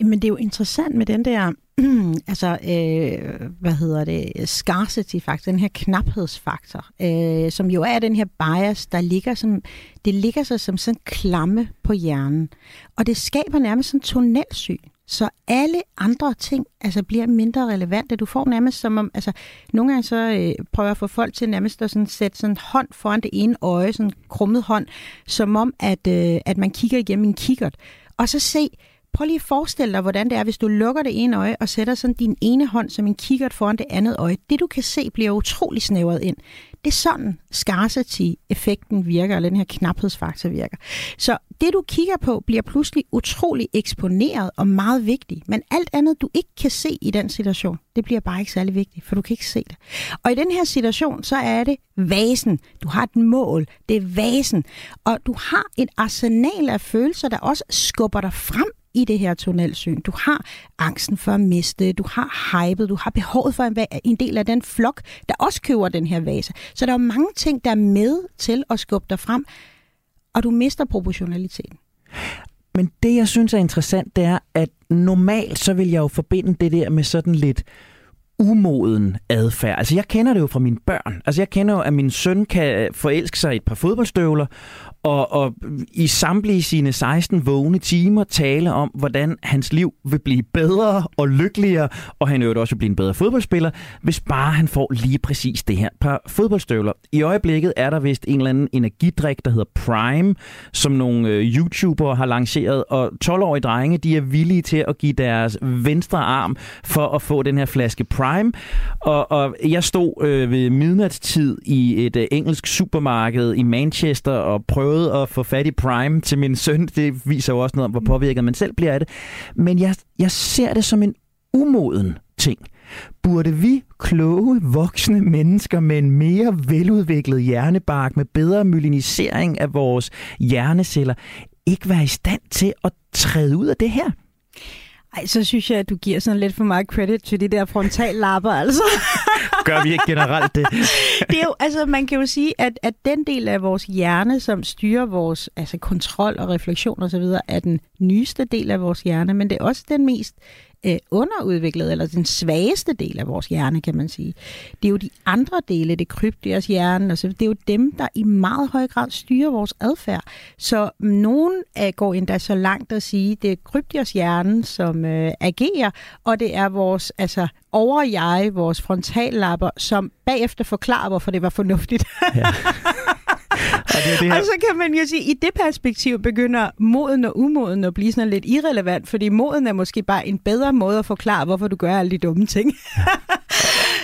Jamen, det er jo interessant med den der altså, øh, hvad hedder det, scarcity faktor, den her knaphedsfaktor, øh, som jo er den her bias, der ligger som, det ligger sig som sådan klamme på hjernen. Og det skaber nærmest sådan tunnelsyn. Så alle andre ting altså, bliver mindre relevante. Du får nærmest som om, altså nogle gange så øh, prøver jeg at få folk til nærmest at sådan, sætte sådan en hånd foran det ene øje, sådan en krummet hånd, som om, at, øh, at man kigger igennem en kikkert. Og så se, prøv lige at forestille dig, hvordan det er, hvis du lukker det ene øje og sætter sådan din ene hånd som en kikkert foran det andet øje. Det du kan se bliver utrolig snævret ind. Det er sådan scarcity-effekten virker, eller den her knaphedsfaktor virker. Så det du kigger på bliver pludselig utrolig eksponeret og meget vigtigt, men alt andet du ikke kan se i den situation, det bliver bare ikke særlig vigtigt, for du kan ikke se det. Og i den her situation, så er det vasen. Du har et mål, det er vasen, og du har et arsenal af følelser, der også skubber dig frem i det her tunnelsyn. Du har angsten for at miste, du har hypet, du har behovet for en, en del af den flok, der også køber den her vase. Så der er mange ting, der er med til at skubbe dig frem, og du mister proportionaliteten. Men det, jeg synes er interessant, det er, at normalt så vil jeg jo forbinde det der med sådan lidt umoden adfærd. Altså jeg kender det jo fra mine børn. Altså jeg kender jo, at min søn kan forelske sig i et par fodboldstøvler, og, og i samtlige sine 16 vågne timer tale om, hvordan hans liv vil blive bedre og lykkeligere, og han øvrigt også vil blive en bedre fodboldspiller, hvis bare han får lige præcis det her par fodboldstøvler. I øjeblikket er der vist en eller anden energidrik, der hedder Prime, som nogle øh, YouTubere har lanceret, og 12-årige drenge, de er villige til at give deres venstre arm for at få den her flaske Prime. Og, og jeg stod øh, ved midnatstid i et øh, engelsk supermarked i Manchester og prøvede prøvet at få fat i Prime til min søn. Det viser jo også noget om, hvor påvirket man selv bliver af det. Men jeg, jeg ser det som en umoden ting. Burde vi kloge voksne mennesker med en mere veludviklet hjernebark med bedre myelinisering af vores hjerneceller ikke være i stand til at træde ud af det her? Ej, så synes jeg, at du giver sådan lidt for meget credit til de der frontallapper, altså. Gør vi ikke generelt det? det er jo, altså, man kan jo sige, at, at den del af vores hjerne, som styrer vores altså, kontrol og refleksion osv., er den nyeste del af vores hjerne, men det er også den mest øh, underudviklet, eller den svageste del af vores hjerne, kan man sige. Det er jo de andre dele, det krybdyrs hjerne, altså det er jo dem, der i meget høj grad styrer vores adfærd. Så nogen øh, går endda så langt at sige, det er krybdyrs hjerne, som øh, agerer, og det er vores altså, over jeg, vores frontallapper, som bagefter forklarer, hvorfor det var fornuftigt. Ja. og, det det her... og så kan man jo sige, at i det perspektiv begynder moden og umoden at blive sådan lidt irrelevant, fordi moden er måske bare en bedre måde at forklare, hvorfor du gør alle de dumme ting.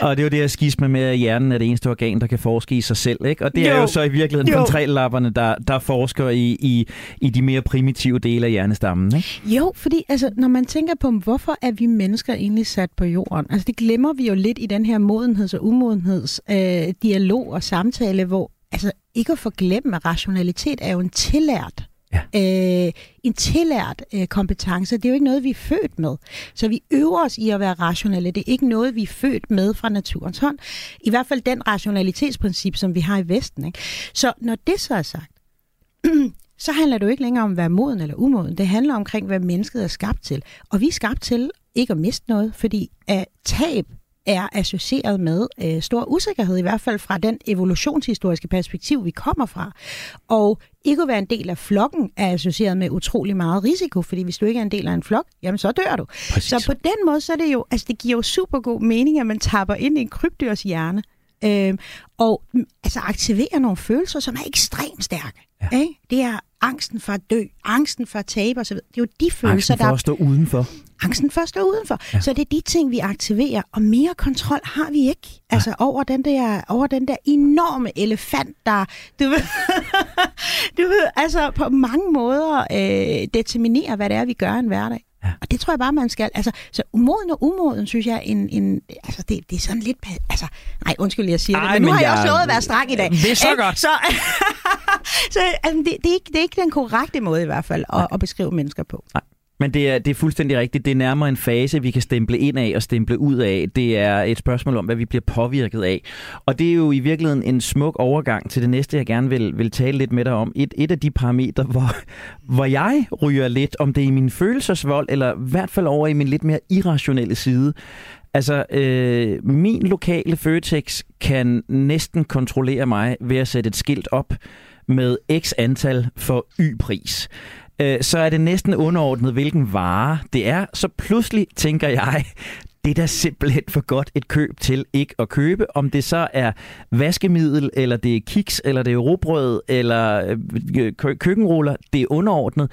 og det er jo det her skisme med, at hjernen er det eneste organ, der kan forske i sig selv. Ikke? Og det jo. er jo så i virkeligheden frontallapperne, der, der forsker i, i, i de mere primitive dele af hjernestammen. Ikke? Jo, fordi altså, når man tænker på, hvorfor er vi mennesker egentlig sat på jorden? Altså det glemmer vi jo lidt i den her modenheds- og umodenheds øh, dialog og samtale, hvor altså ikke at forglemme, at rationalitet er jo en tillært Ja. Øh, en tillært øh, kompetence, det er jo ikke noget, vi er født med. Så vi øver os i at være rationelle. Det er ikke noget, vi er født med fra naturens hånd. I hvert fald den rationalitetsprincip, som vi har i Vesten. Ikke? Så når det så er sagt, så handler det jo ikke længere om at være moden eller umoden. Det handler omkring, hvad mennesket er skabt til. Og vi er skabt til ikke at miste noget, fordi at tab er associeret med øh, stor usikkerhed, i hvert fald fra den evolutionshistoriske perspektiv, vi kommer fra. Og ikke at være en del af flokken er associeret med utrolig meget risiko, fordi hvis du ikke er en del af en flok, jamen så dør du. Præcis. Så på den måde, så er det jo, altså det giver jo super god mening, at man tapper ind i en krybdyrs hjerne, øh, og mm, altså aktiverer nogle følelser, som er ekstremt stærke. Ja. Ikke? Det er angsten for at dø, angsten for at tabe osv. Det er jo de følelser, angsten for der... at stå udenfor. Angsten for at stå udenfor. Ja. Så det er de ting, vi aktiverer, og mere kontrol har vi ikke. Altså ja. over den der, over den der enorme elefant, der, du ved, du ved altså på mange måder øh, determinerer, hvad det er, vi gør en hverdag. Ja. Og det tror jeg bare, man skal. Altså, så umoden og umoden, synes jeg, en, en, altså, det, det er sådan lidt... Altså, nej, undskyld, jeg siger Ej, det, men, men nu har jeg, jeg også lovet at være strak i dag. Det er så godt. Så, så altså, det, det, er ikke, det er ikke den korrekte måde i hvert fald at, at beskrive mennesker på. Nej. Men det er, det er fuldstændig rigtigt. Det er nærmere en fase, vi kan stemple ind af og stemple ud af. Det er et spørgsmål om, hvad vi bliver påvirket af. Og det er jo i virkeligheden en smuk overgang til det næste, jeg gerne vil, vil tale lidt med dig om. Et, et af de parametre, hvor, hvor jeg ryger lidt, om det er i min følelsesvold, eller i hvert fald over i min lidt mere irrationelle side. Altså, øh, min lokale Føtex kan næsten kontrollere mig ved at sætte et skilt op med x antal for y-pris øh, så er det næsten underordnet, hvilken vare det er. Så pludselig tænker jeg, det er da simpelthen for godt et køb til ikke at købe. Om det så er vaskemiddel, eller det er kiks, eller det er råbrød, eller øh, køkkenruller, det er underordnet.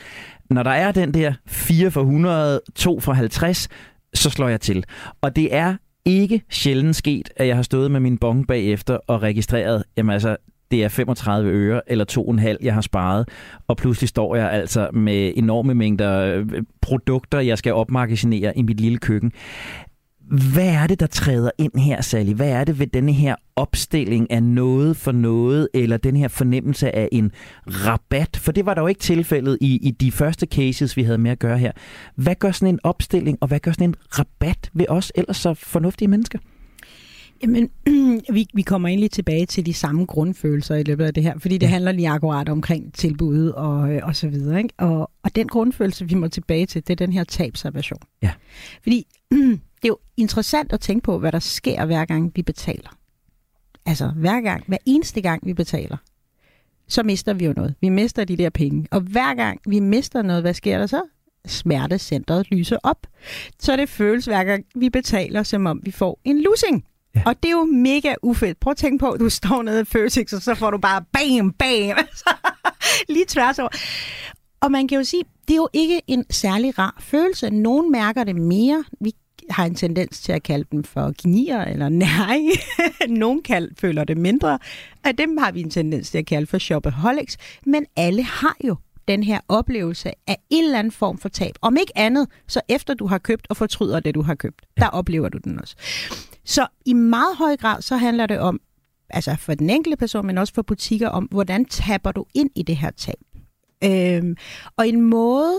Når der er den der 4 for 100, 2 for 50, så slår jeg til. Og det er ikke sjældent sket, at jeg har stået med min bong bagefter og registreret, jamen altså, det er 35 øre eller 2,5, jeg har sparet, og pludselig står jeg altså med enorme mængder øh, produkter, jeg skal opmagasinere i mit lille køkken. Hvad er det, der træder ind her, Sally? Hvad er det ved denne her opstilling af noget for noget, eller den her fornemmelse af en rabat? For det var der jo ikke tilfældet i, i de første cases, vi havde med at gøre her. Hvad gør sådan en opstilling, og hvad gør sådan en rabat ved os ellers så fornuftige mennesker? Jamen, vi, vi kommer egentlig tilbage til de samme grundfølelser i løbet af det her, fordi det ja. handler lige akkurat omkring tilbuddet og, øh, og så videre. Ikke? Og, og den grundfølelse, vi må tilbage til, det er den her tabsaversion. Ja. Fordi det er jo interessant at tænke på, hvad der sker hver gang vi betaler. Altså hver gang, hver eneste gang vi betaler, så mister vi jo noget. Vi mister de der penge. Og hver gang vi mister noget, hvad sker der så? Smertecentret lyser op. Så det føles hver gang vi betaler, som om vi får en losing. Ja. Og det er jo mega ufedt. Prøv at tænke på, at du står nede i Føtex, og så får du bare bam, bam, lige tværs over. Og man kan jo sige, det er jo ikke en særlig rar følelse. Nogen mærker det mere. Vi har en tendens til at kalde dem for genier eller nej. Nogen kald, føler det mindre. Af dem har vi en tendens til at kalde for shopaholics. Men alle har jo den her oplevelse af en eller anden form for tab. Om ikke andet, så efter du har købt og fortryder det, du har købt. Der oplever du den også. Så i meget høj grad, så handler det om, altså for den enkelte person, men også for butikker, om hvordan tapper du ind i det her tab. Øhm, og en måde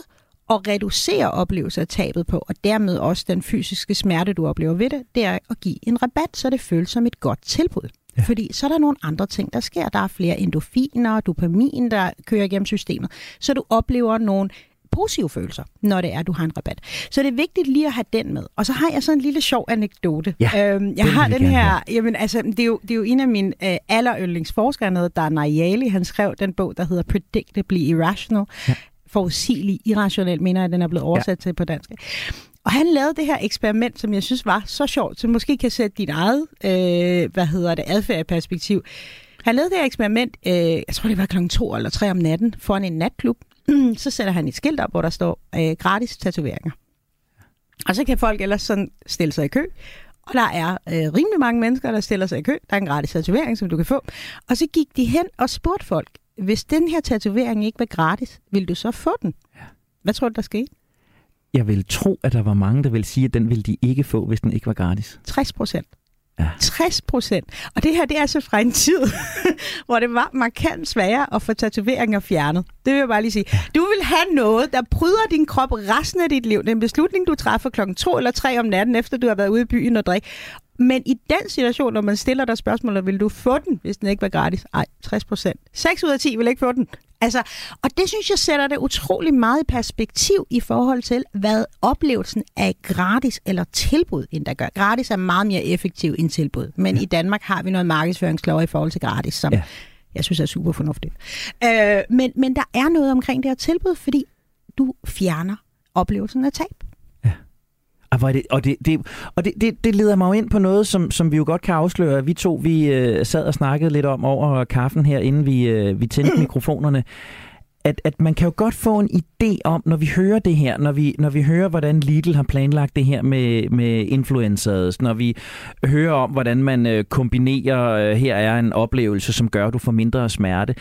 at reducere oplevelsen af tabet på, og dermed også den fysiske smerte, du oplever ved det, det er at give en rabat, så det føles som et godt tilbud. Ja. Fordi så er der nogle andre ting, der sker. Der er flere endorfiner, dopamin, der kører igennem systemet. Så du oplever nogle positive følelser, når det er, du har en rabat. Så det er vigtigt lige at have den med. Og så har jeg sådan en lille sjov anekdote. Ja, øhm, jeg har den her, have. jamen altså, det er jo, det er jo en af mine øh, alleryndlingsforskere, der er Nayali, han skrev den bog, der hedder Predictably Irrational. Ja. Forudsigelig irrationel, mener jeg, den er blevet oversat ja. til på dansk. Og han lavede det her eksperiment, som jeg synes var så sjovt, så måske kan sætte dit eget, øh, hvad hedder det, adfærd i perspektiv. Han lavede det her eksperiment, øh, jeg tror det var klokken to eller tre om natten, foran en natklub. så sætter han et skilt op, hvor der står øh, gratis tatoveringer. Og så kan folk ellers sådan stille sig i kø, og der er øh, rimelig mange mennesker, der stiller sig i kø. Der er en gratis tatovering, som du kan få. Og så gik de hen og spurgte folk, hvis den her tatovering ikke var gratis, vil du så få den? Ja. Hvad tror du, der skete? Jeg vil tro, at der var mange, der vil sige, at den ville de ikke få, hvis den ikke var gratis. 60 procent. Ja. 60 procent. Og det her, det er altså fra en tid, hvor det var markant sværere at få tatoveringer fjernet. Det vil jeg bare lige sige. Du vil have noget, der bryder din krop resten af dit liv. Det er en beslutning, du træffer klokken to eller tre om natten, efter du har været ude i byen og drikke. Men i den situation, når man stiller dig spørgsmål, vil du få den, hvis den ikke var gratis? Ej, 60 procent. 6 ud af 10 vil ikke få den. Altså, og det synes jeg sætter det utrolig meget i perspektiv i forhold til, hvad oplevelsen af gratis eller tilbud endda gør. Gratis er meget mere effektiv end tilbud, men ja. i Danmark har vi noget markedsføringslov i forhold til gratis, som ja. jeg synes er super fornuftigt. Øh, men, men der er noget omkring det her tilbud, fordi du fjerner oplevelsen af tab. Og, det, og, det, det, og det, det, det leder mig jo ind på noget, som, som vi jo godt kan afsløre. Vi to, vi øh, sad og snakkede lidt om over kaffen her, inden vi, øh, vi tændte mikrofonerne at, at man kan jo godt få en idé om, når vi hører det her, når vi, når vi hører, hvordan Lidl har planlagt det her med, med influencers, når vi hører om, hvordan man øh, kombinerer, øh, her er en oplevelse, som gør, at du får mindre smerte,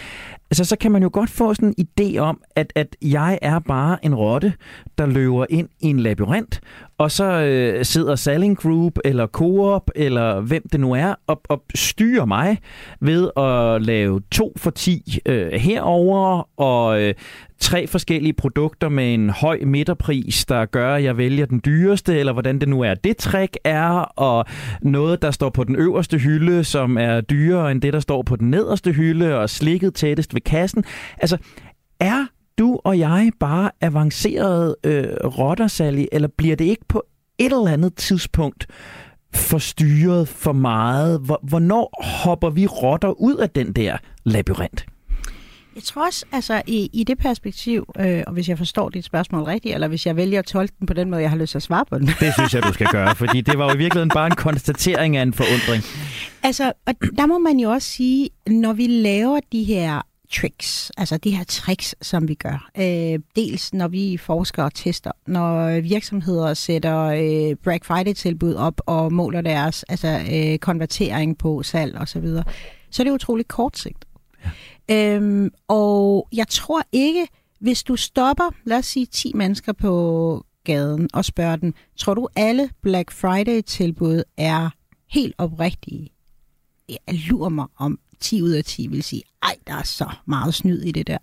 altså, så kan man jo godt få sådan en idé om, at, at jeg er bare en rotte, der løber ind i en labyrint, og så øh, sidder Selling Group eller Coop eller hvem det nu er og, og styrer mig ved at lave to for 10 øh, herover og øh, tre forskellige produkter med en høj midterpris, der gør, at jeg vælger den dyreste, eller hvordan det nu er, det trick er, og noget, der står på den øverste hylde, som er dyrere end det, der står på den nederste hylde, og slikket tættest ved kassen. Altså, er du og jeg bare avanceret øh, rotter, Sally, eller bliver det ikke på et eller andet tidspunkt forstyrret for meget? Hvornår hopper vi rotter ud af den der labyrint? Jeg tror også, altså i, i det perspektiv, øh, og hvis jeg forstår dit spørgsmål rigtigt, eller hvis jeg vælger at tolke den på den måde, jeg har lyst til at svare på den. Det synes jeg, du skal gøre, fordi det var jo i virkeligheden bare en konstatering af en forundring. Altså, og der må man jo også sige, når vi laver de her tricks, altså de her tricks, som vi gør. Øh, dels når vi forsker og tester, når virksomheder sætter øh, Black Friday-tilbud op og måler deres altså, øh, konvertering på salg osv., så, videre, så er det utroligt kortsigt. Øhm, og jeg tror ikke, hvis du stopper, lad os sige 10 mennesker på gaden og spørger dem, tror du alle Black Friday-tilbud er helt oprigtige? Jeg lurer mig om 10 ud af 10 vil sige, ej, der er så meget snyd i det der.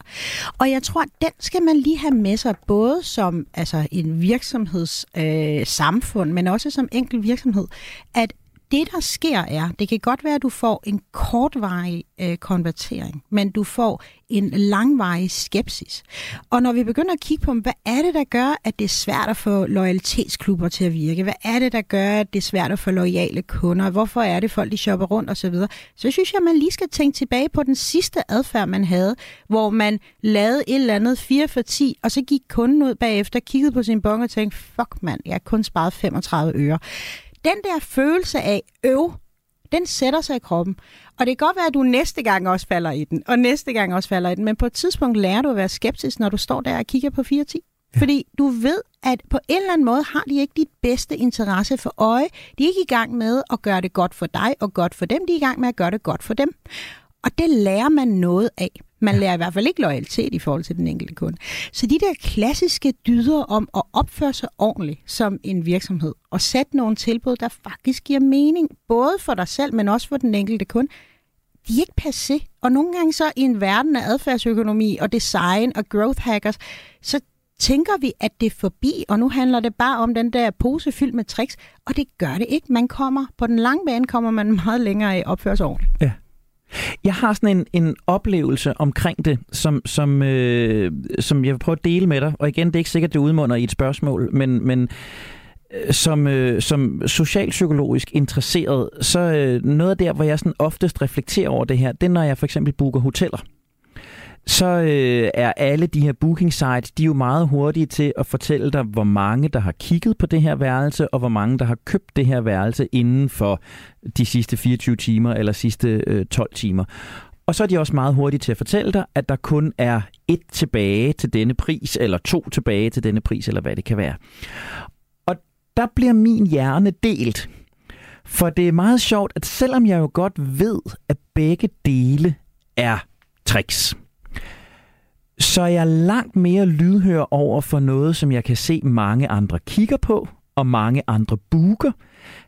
Og jeg tror, at den skal man lige have med sig, både som altså, en virksomhedssamfund, øh, samfund, men også som enkel virksomhed, at det, der sker, er, det kan godt være, at du får en kortvarig øh, konvertering, men du får en langvarig skepsis. Og når vi begynder at kigge på, hvad er det, der gør, at det er svært at få loyalitetsklubber til at virke? Hvad er det, der gør, at det er svært at få loyale kunder? Hvorfor er det, folk de shopper rundt osv.? Så, så synes jeg, man lige skal tænke tilbage på den sidste adfærd, man havde, hvor man lavede et eller andet 4 for 10, og så gik kunden ud bagefter, kiggede på sin bong og tænkte, fuck mand, jeg har kun sparet 35 øre den der følelse af øv, den sætter sig i kroppen. Og det kan godt være, at du næste gang også falder i den, og næste gang også falder i den, men på et tidspunkt lærer du at være skeptisk, når du står der og kigger på 4-10. Ja. Fordi du ved, at på en eller anden måde har de ikke dit bedste interesse for øje. De er ikke i gang med at gøre det godt for dig og godt for dem. De er i gang med at gøre det godt for dem. Og det lærer man noget af. Man lærer i hvert fald ikke loyalitet i forhold til den enkelte kunde. Så de der klassiske dyder om at opføre sig ordentligt som en virksomhed og sætte nogle tilbud, der faktisk giver mening, både for dig selv, men også for den enkelte kunde, de er ikke passé. Og nogle gange så i en verden af adfærdsøkonomi og design og growth hackers, så tænker vi, at det er forbi, og nu handler det bare om den der pose fyldt med tricks, og det gør det ikke. Man kommer, på den lange bane kommer man meget længere i opførselsordentligt. Ja. Jeg har sådan en, en oplevelse omkring det, som, som, øh, som jeg vil prøve at dele med dig. Og igen, det er ikke sikkert, det udmunder i et spørgsmål, men, men øh, som, øh, som socialpsykologisk interesseret, så øh, noget af der, hvor jeg sådan oftest reflekterer over det her, det er, når jeg for eksempel booker hoteller så øh, er alle de her booking sites, de er jo meget hurtige til at fortælle dig, hvor mange der har kigget på det her værelse, og hvor mange der har købt det her værelse inden for de sidste 24 timer eller sidste øh, 12 timer. Og så er de også meget hurtige til at fortælle dig, at der kun er et tilbage til denne pris, eller to tilbage til denne pris, eller hvad det kan være. Og der bliver min hjerne delt. For det er meget sjovt, at selvom jeg jo godt ved, at begge dele er tricks, så er jeg langt mere lydhør over for noget, som jeg kan se mange andre kigger på, og mange andre buker.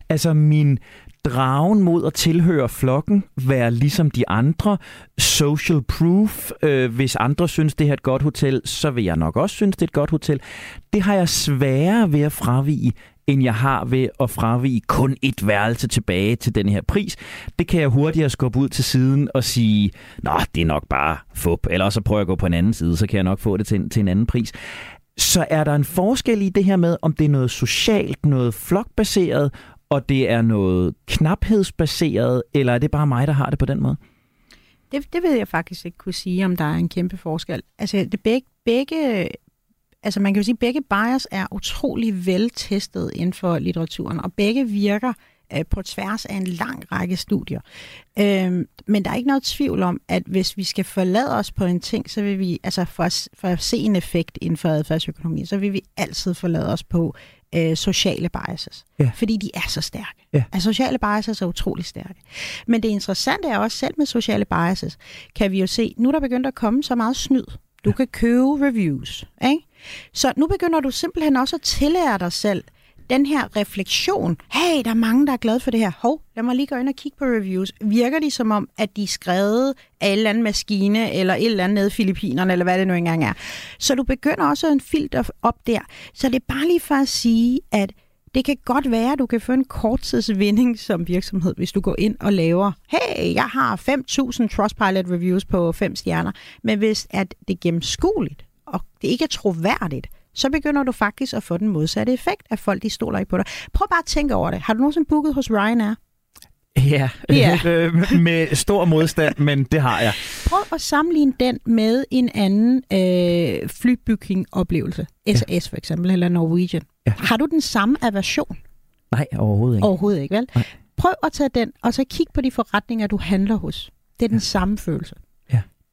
Altså min dragen mod at tilhøre flokken, være ligesom de andre, social proof. Øh, hvis andre synes, det her er et godt hotel, så vil jeg nok også synes, det er et godt hotel. Det har jeg sværere ved at fravige, end jeg har ved at fravige kun et værelse tilbage til den her pris. Det kan jeg hurtigere skubbe ud til siden og sige, nå, det er nok bare fup, eller så prøver jeg at gå på en anden side, så kan jeg nok få det til, til en anden pris. Så er der en forskel i det her med, om det er noget socialt, noget flokbaseret, og det er noget knaphedsbaseret, eller er det bare mig, der har det på den måde? Det, det ved jeg faktisk ikke kunne sige, om der er en kæmpe forskel. Altså, det begge, begge altså man kan jo sige, at begge bias er utrolig veltestet inden for litteraturen, og begge virker øh, på tværs af en lang række studier. Øhm, men der er ikke noget tvivl om, at hvis vi skal forlade os på en ting, så vil vi, altså for at, for at se en effekt inden for adfærdsøkonomi, så vil vi altid forlade os på øh, sociale biases. Ja. Fordi de er så stærke. Ja. Altså sociale biases er utrolig stærke. Men det interessante er også selv med sociale biases, kan vi jo se, nu er der begyndt at komme så meget snyd. Du ja. kan købe reviews, ikke? Så nu begynder du simpelthen også at tillære dig selv den her refleksion. Hey, der er mange, der er glade for det her. Hov, lad mig lige gå ind og kigge på reviews. Virker de som om, at de er skrevet af en eller anden maskine, eller et eller andet nede i Filippinerne, eller hvad det nu engang er. Så du begynder også en filter op der. Så det er bare lige for at sige, at det kan godt være, at du kan få en korttidsvinding som virksomhed, hvis du går ind og laver, hey, jeg har 5.000 Trustpilot reviews på 5 stjerner, men hvis at det er gennemskueligt, og det ikke er troværdigt, så begynder du faktisk at få den modsatte effekt, at folk de stoler ikke på dig. Prøv bare at tænke over det. Har du nogensinde booket hos Ryanair? Ja, ja. med stor modstand, men det har jeg. Prøv at sammenligne den med en anden øh, flybooking-oplevelse. SAS for eksempel, eller Norwegian. Ja. Har du den samme aversion? Nej, overhovedet ikke. Overhovedet ikke, vel? Nej. Prøv at tage den, og så kig på de forretninger, du handler hos. Det er den ja. samme følelse.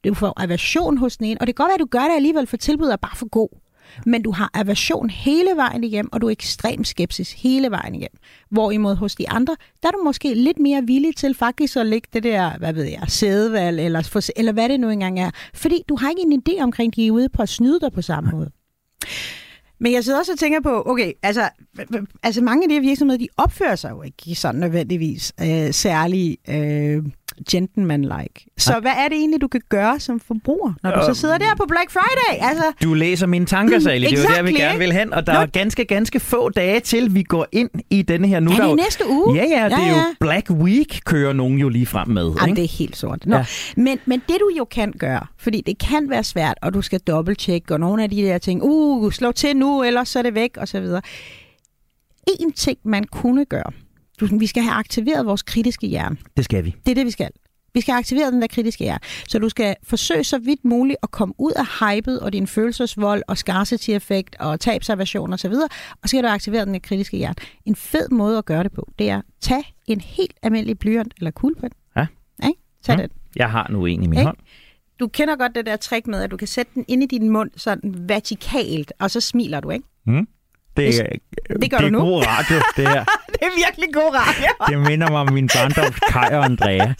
Du får aversion hos den ene, og det kan godt være, at du gør det alligevel, for tilbuddet er bare for god. Men du har aversion hele vejen igennem, og du er ekstrem skepsis hele vejen igennem. Hvorimod hos de andre, der er du måske lidt mere villig til faktisk at lægge det der, hvad ved jeg, sædevalg, eller, eller hvad det nu engang er. Fordi du har ikke en idé omkring, de er ude på at snyde dig på samme måde. Men jeg sidder også og tænker på, okay, altså, altså mange af de her virksomheder, de opfører sig jo ikke sådan nødvendigvis øh, særlig øh, gentleman-like. Så Nej. hvad er det egentlig, du kan gøre som forbruger, når du uh, så sidder der på Black Friday? Altså, du læser mine tanker, Sally. Det er jo der, vi gerne vil hen. Og der Nå. er ganske, ganske få dage til, vi går ind i denne her. Nu er det der næste uge? Ja, ja, det ja, ja. er jo Black Week, kører nogen jo lige frem med. Jamen, ikke? det er helt sort. Nå. Ja. Men, men det du jo kan gøre, fordi det kan være svært, og du skal dobbelttjekke, og nogle af de der ting, uh, slå til nu, ellers så er det væk, og så videre. En ting, man kunne gøre, vi skal have aktiveret vores kritiske hjerne. Det skal vi. Det er det, vi skal. Vi skal aktivere den der kritiske hjerne. Så du skal forsøge så vidt muligt at komme ud af hypet og din følelsesvold og scarcity-effekt og tabsaversion osv., og, og så skal du aktivere den der kritiske hjerne. En fed måde at gøre det på, det er at tage en helt almindelig blyant eller kuglepen. Ja. ja. Tag mm. den. Jeg har nu en i min hånd. Du kender godt det der trick med, at du kan sætte den ind i din mund sådan vertikalt, og så smiler du, ikke? Mm. Det, det, det gør det du nu. god radio, det her. det er virkelig god radio. det minder mig om min barndoms Kai og Andrea.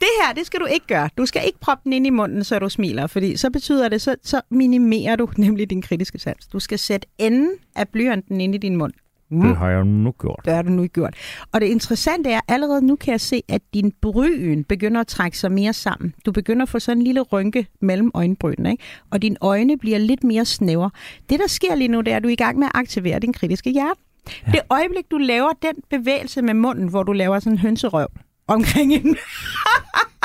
Det her, det skal du ikke gøre. Du skal ikke proppe den ind i munden, så du smiler, fordi så betyder det, så, så minimerer du nemlig din kritiske sans. Du skal sætte enden af blyanten ind i din mund. Mm. Det har jeg nu gjort. Det har du nu gjort. Og det interessante er, at allerede nu kan jeg se, at din bryn begynder at trække sig mere sammen. Du begynder at få sådan en lille rynke mellem øjenbrynene, ikke? og dine øjne bliver lidt mere snævre. Det, der sker lige nu, det er, at du er i gang med at aktivere din kritiske hjerne. Ja. Det øjeblik, du laver den bevægelse med munden, hvor du laver sådan en hønserøv omkring en,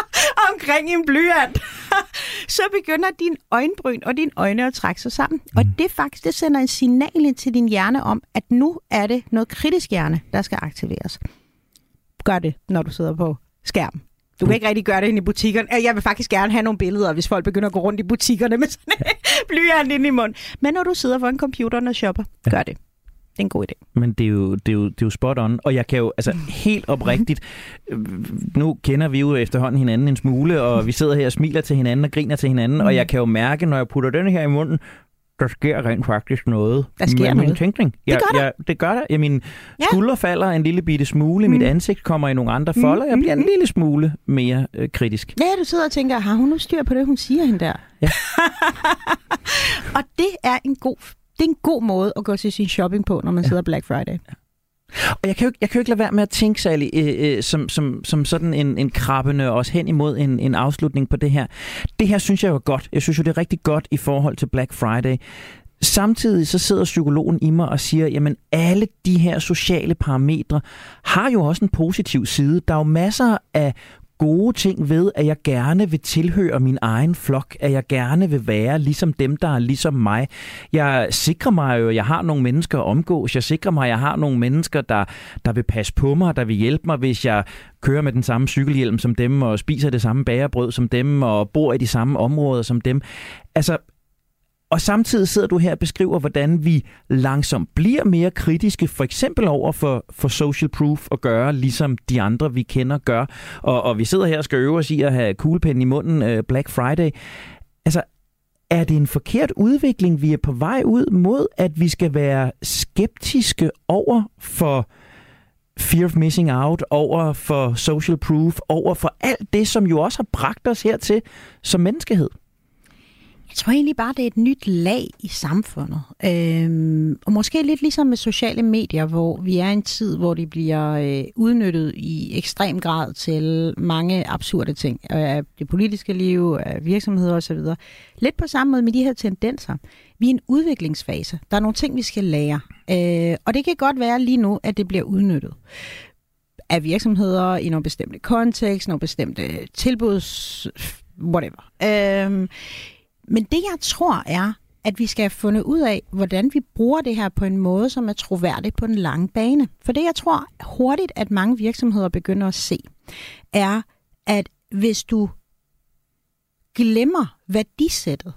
omkring en blyant, så begynder din øjenbryn og dine øjne at trække sig sammen. Mm. Og det faktisk det sender en signal til din hjerne om, at nu er det noget kritisk hjerne, der skal aktiveres. Gør det, når du sidder på skærm. Du kan mm. ikke rigtig gøre det ind i butikkerne. Jeg vil faktisk gerne have nogle billeder, hvis folk begynder at gå rundt i butikkerne med sådan en blyant ind i munden. Men når du sidder foran computeren og shopper, gør det. Det er en god idé. Men det er, jo, det, er jo, det er jo spot on, og jeg kan jo altså helt oprigtigt, øh, nu kender vi jo efterhånden hinanden en smule, og vi sidder her og smiler til hinanden og griner til hinanden, mm. og jeg kan jo mærke, når jeg putter den her i munden, der sker rent faktisk noget der sker med noget. min tænkning. Jeg, det gør der. Jeg, det gør der. Jeg, min ja. skulder falder en lille bitte smule, mm. mit ansigt kommer i nogle andre folder, jeg bliver en lille smule mere øh, kritisk. Ja, du sidder og tænker, har hun nu styr på det, hun siger hende der? Ja. og det er en god det er en god måde at gå til sin shopping på, når man ja. sidder Black Friday. Og jeg kan jo, jeg kan jo ikke lade være med at tænke, Sally, øh, øh, som, som, som sådan en, en krabbende os hen imod en, en afslutning på det her. Det her synes jeg jo er godt. Jeg synes jo, det er rigtig godt i forhold til Black Friday. Samtidig så sidder psykologen i mig og siger, jamen alle de her sociale parametre har jo også en positiv side. Der er jo masser af gode ting ved, at jeg gerne vil tilhøre min egen flok, at jeg gerne vil være ligesom dem, der er ligesom mig. Jeg sikrer mig jo, at jeg har nogle mennesker at omgås. Jeg sikrer mig, at jeg har nogle mennesker, der, der vil passe på mig, der vil hjælpe mig, hvis jeg kører med den samme cykelhjelm som dem, og spiser det samme bagerbrød som dem, og bor i de samme områder som dem. Altså, og samtidig sidder du her og beskriver, hvordan vi langsomt bliver mere kritiske, for eksempel over for, for social proof og gøre, ligesom de andre, vi kender, gør. Og, og vi sidder her og skal øve os i at have kuglepen i munden øh, Black Friday. Altså, er det en forkert udvikling, vi er på vej ud mod, at vi skal være skeptiske over for fear of missing out, over for social proof, over for alt det, som jo også har bragt os hertil som menneskehed? Jeg tror egentlig bare, det er et nyt lag i samfundet. Øhm, og måske lidt ligesom med sociale medier, hvor vi er i en tid, hvor de bliver øh, udnyttet i ekstrem grad til mange absurde ting. Af øh, det politiske liv, af virksomheder osv. Lidt på samme måde med de her tendenser. Vi er i en udviklingsfase. Der er nogle ting, vi skal lære. Øh, og det kan godt være lige nu, at det bliver udnyttet af virksomheder i nogle bestemte kontekst, nogle bestemte tilbuds whatever. Øhm, men det, jeg tror, er, at vi skal have fundet ud af, hvordan vi bruger det her på en måde, som er troværdig på den lange bane. For det, jeg tror hurtigt, at mange virksomheder begynder at se, er, at hvis du glemmer værdisættet,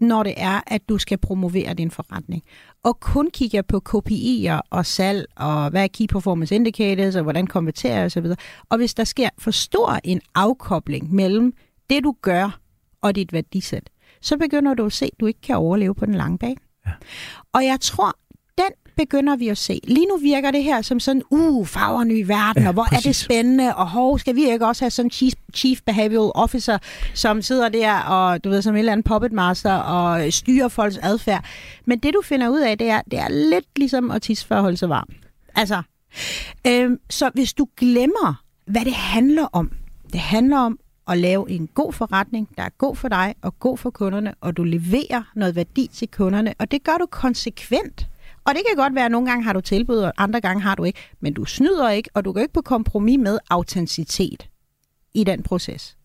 når det er, at du skal promovere din forretning, og kun kigger på KPI'er og salg, og hvad er Key Performance Indicators, og hvordan konverterer osv., og hvis der sker for stor en afkobling mellem det, du gør, og dit værdisæt, så begynder du at se, at du ikke kan overleve på den lange bane. Ja. Og jeg tror, den begynder vi at se. Lige nu virker det her som sådan, uh, farver ny verden, ja, og hvor præcis. er det spændende, og hov, skal vi ikke også have sådan chief, chief behavioral officer, som sidder der og, du ved, som en eller anden puppet master og styrer folks adfærd. Men det, du finder ud af, det er, det er lidt ligesom at tisse for at holde sig varm. Altså, øhm, så hvis du glemmer, hvad det handler om, det handler om at lave en god forretning, der er god for dig og god for kunderne, og du leverer noget værdi til kunderne, og det gør du konsekvent. Og det kan godt være, at nogle gange har du tilbud, og andre gange har du ikke, men du snyder ikke, og du går ikke på kompromis med autenticitet i den proces.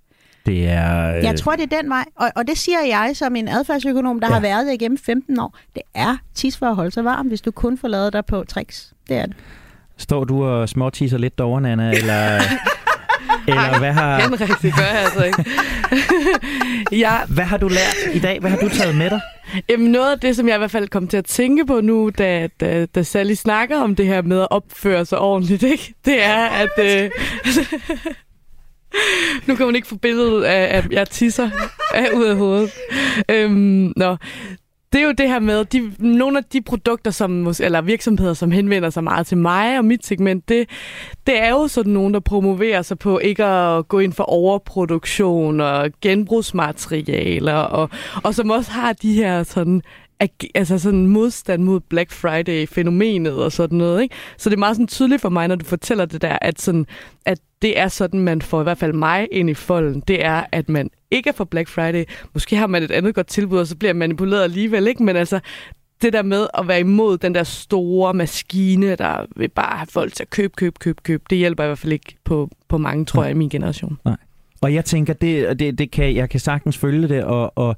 Det er... Øh... Jeg tror, det er den vej, og, og det siger jeg som en adfærdsøkonom, der ja. har været det igennem 15 år. Det er tis for at holde sig varm, hvis du kun får lavet dig på tricks. Det er det. Står du og småtisser lidt derovre, Nana, eller... Eller hvad har... Henrik, det gør jeg altså ikke. ja. Hvad har du lært i dag? Hvad har du taget med dig? Jamen noget af det, som jeg i hvert fald kom til at tænke på nu, da, da, da Sally snakker om det her med at opføre sig ordentligt, ikke? det er, at... Øh, nu kan hun ikke få billedet af, at jeg tisser af ud af hovedet. Øhm, nå det er jo det her med, de, nogle af de produkter, som, eller virksomheder, som henvender sig meget til mig og mit segment, det, det er jo sådan nogen, der promoverer sig på ikke at gå ind for overproduktion og genbrugsmaterialer, og, og som også har de her sådan altså sådan modstand mod Black Friday-fænomenet og sådan noget. Ikke? Så det er meget sådan tydeligt for mig, når du fortæller det der, at, sådan, at det er sådan, man får i hvert fald mig ind i folden. Det er, at man ikke er for Black Friday. Måske har man et andet godt tilbud, og så bliver man manipuleret alligevel. Ikke? Men altså, det der med at være imod den der store maskine, der vil bare have folk til at købe, købe, købe, købe, det hjælper i hvert fald ikke på, på mange, tror jeg, i min generation. Nej. Og jeg tænker, det, det, det kan, jeg kan sagtens følge det, og, og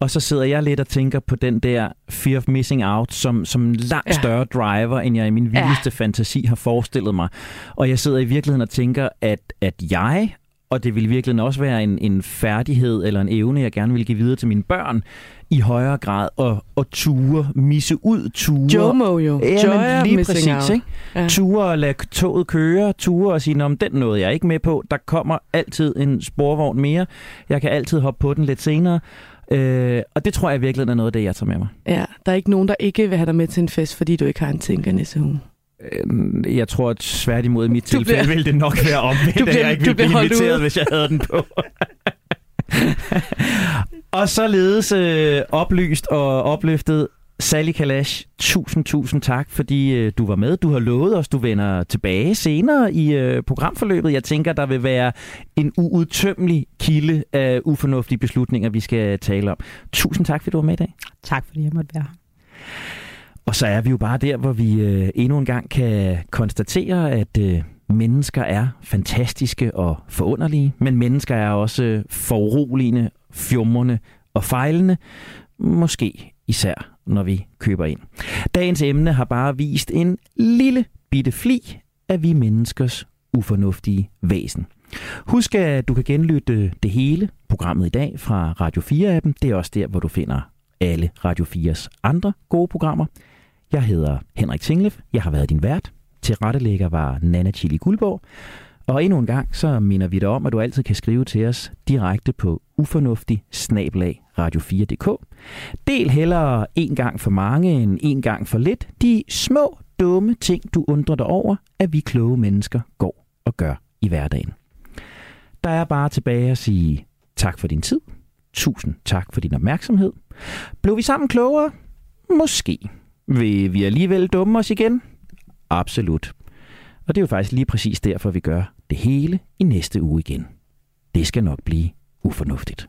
og så sidder jeg lidt og tænker på den der fear of missing out, som, som langt ja. større driver, end jeg i min vildeste ja. fantasi har forestillet mig. Og jeg sidder i virkeligheden og tænker, at, at jeg og det vil virkelig også være en, en færdighed eller en evne, jeg gerne vil give videre til mine børn, i højere grad at, at ture, misse ud, ture. Jomo jo. Ja, men lige præcis. Ikke? Ja. Ture og lade toget køre, ture og sige, om den nåede jeg ikke med på. Der kommer altid en sporvogn mere. Jeg kan altid hoppe på den lidt senere. Øh, og det tror jeg virkelig er noget af det, jeg tager med mig. Ja, der er ikke nogen, der ikke vil have dig med til en fest, fordi du ikke har en tænker nissehue. Øh, jeg tror, at svært imod mit du tilfælde bliver... ville det nok være omvendt, at jeg ikke ville blive inviteret, ud. hvis jeg havde den på. og således øh, oplyst og opløftet Sally Kalash, tusind, tusind tak, fordi øh, du var med. Du har lovet os, du vender tilbage senere i øh, programforløbet. Jeg tænker, der vil være en uudtømmelig kilde af ufornuftige beslutninger, vi skal tale om. Tusind tak, fordi du var med i dag. Tak, fordi jeg måtte være her. Og så er vi jo bare der, hvor vi øh, endnu en gang kan konstatere, at øh, mennesker er fantastiske og forunderlige, men mennesker er også foruroligende, fjumrende og fejlende. Måske især når vi køber ind. Dagens emne har bare vist en lille bitte fli af vi menneskers ufornuftige væsen. Husk, at du kan genlytte det hele programmet i dag fra Radio 4-appen. Det er også der, hvor du finder alle Radio 4's andre gode programmer. Jeg hedder Henrik Tinglef. Jeg har været din vært. Til rettelægger var Nana Chili Guldborg. Og endnu en gang, så minder vi dig om, at du altid kan skrive til os direkte på ufornuftig radio4.dk. Del hellere en gang for mange end en gang for lidt de små, dumme ting, du undrer dig over, at vi kloge mennesker går og gør i hverdagen. Der er bare tilbage at sige tak for din tid. Tusind tak for din opmærksomhed. Blev vi sammen klogere? Måske. Vil vi alligevel dumme os igen? Absolut. Og det er jo faktisk lige præcis derfor, vi gør det hele i næste uge igen. Det skal nok blive ufornuftigt.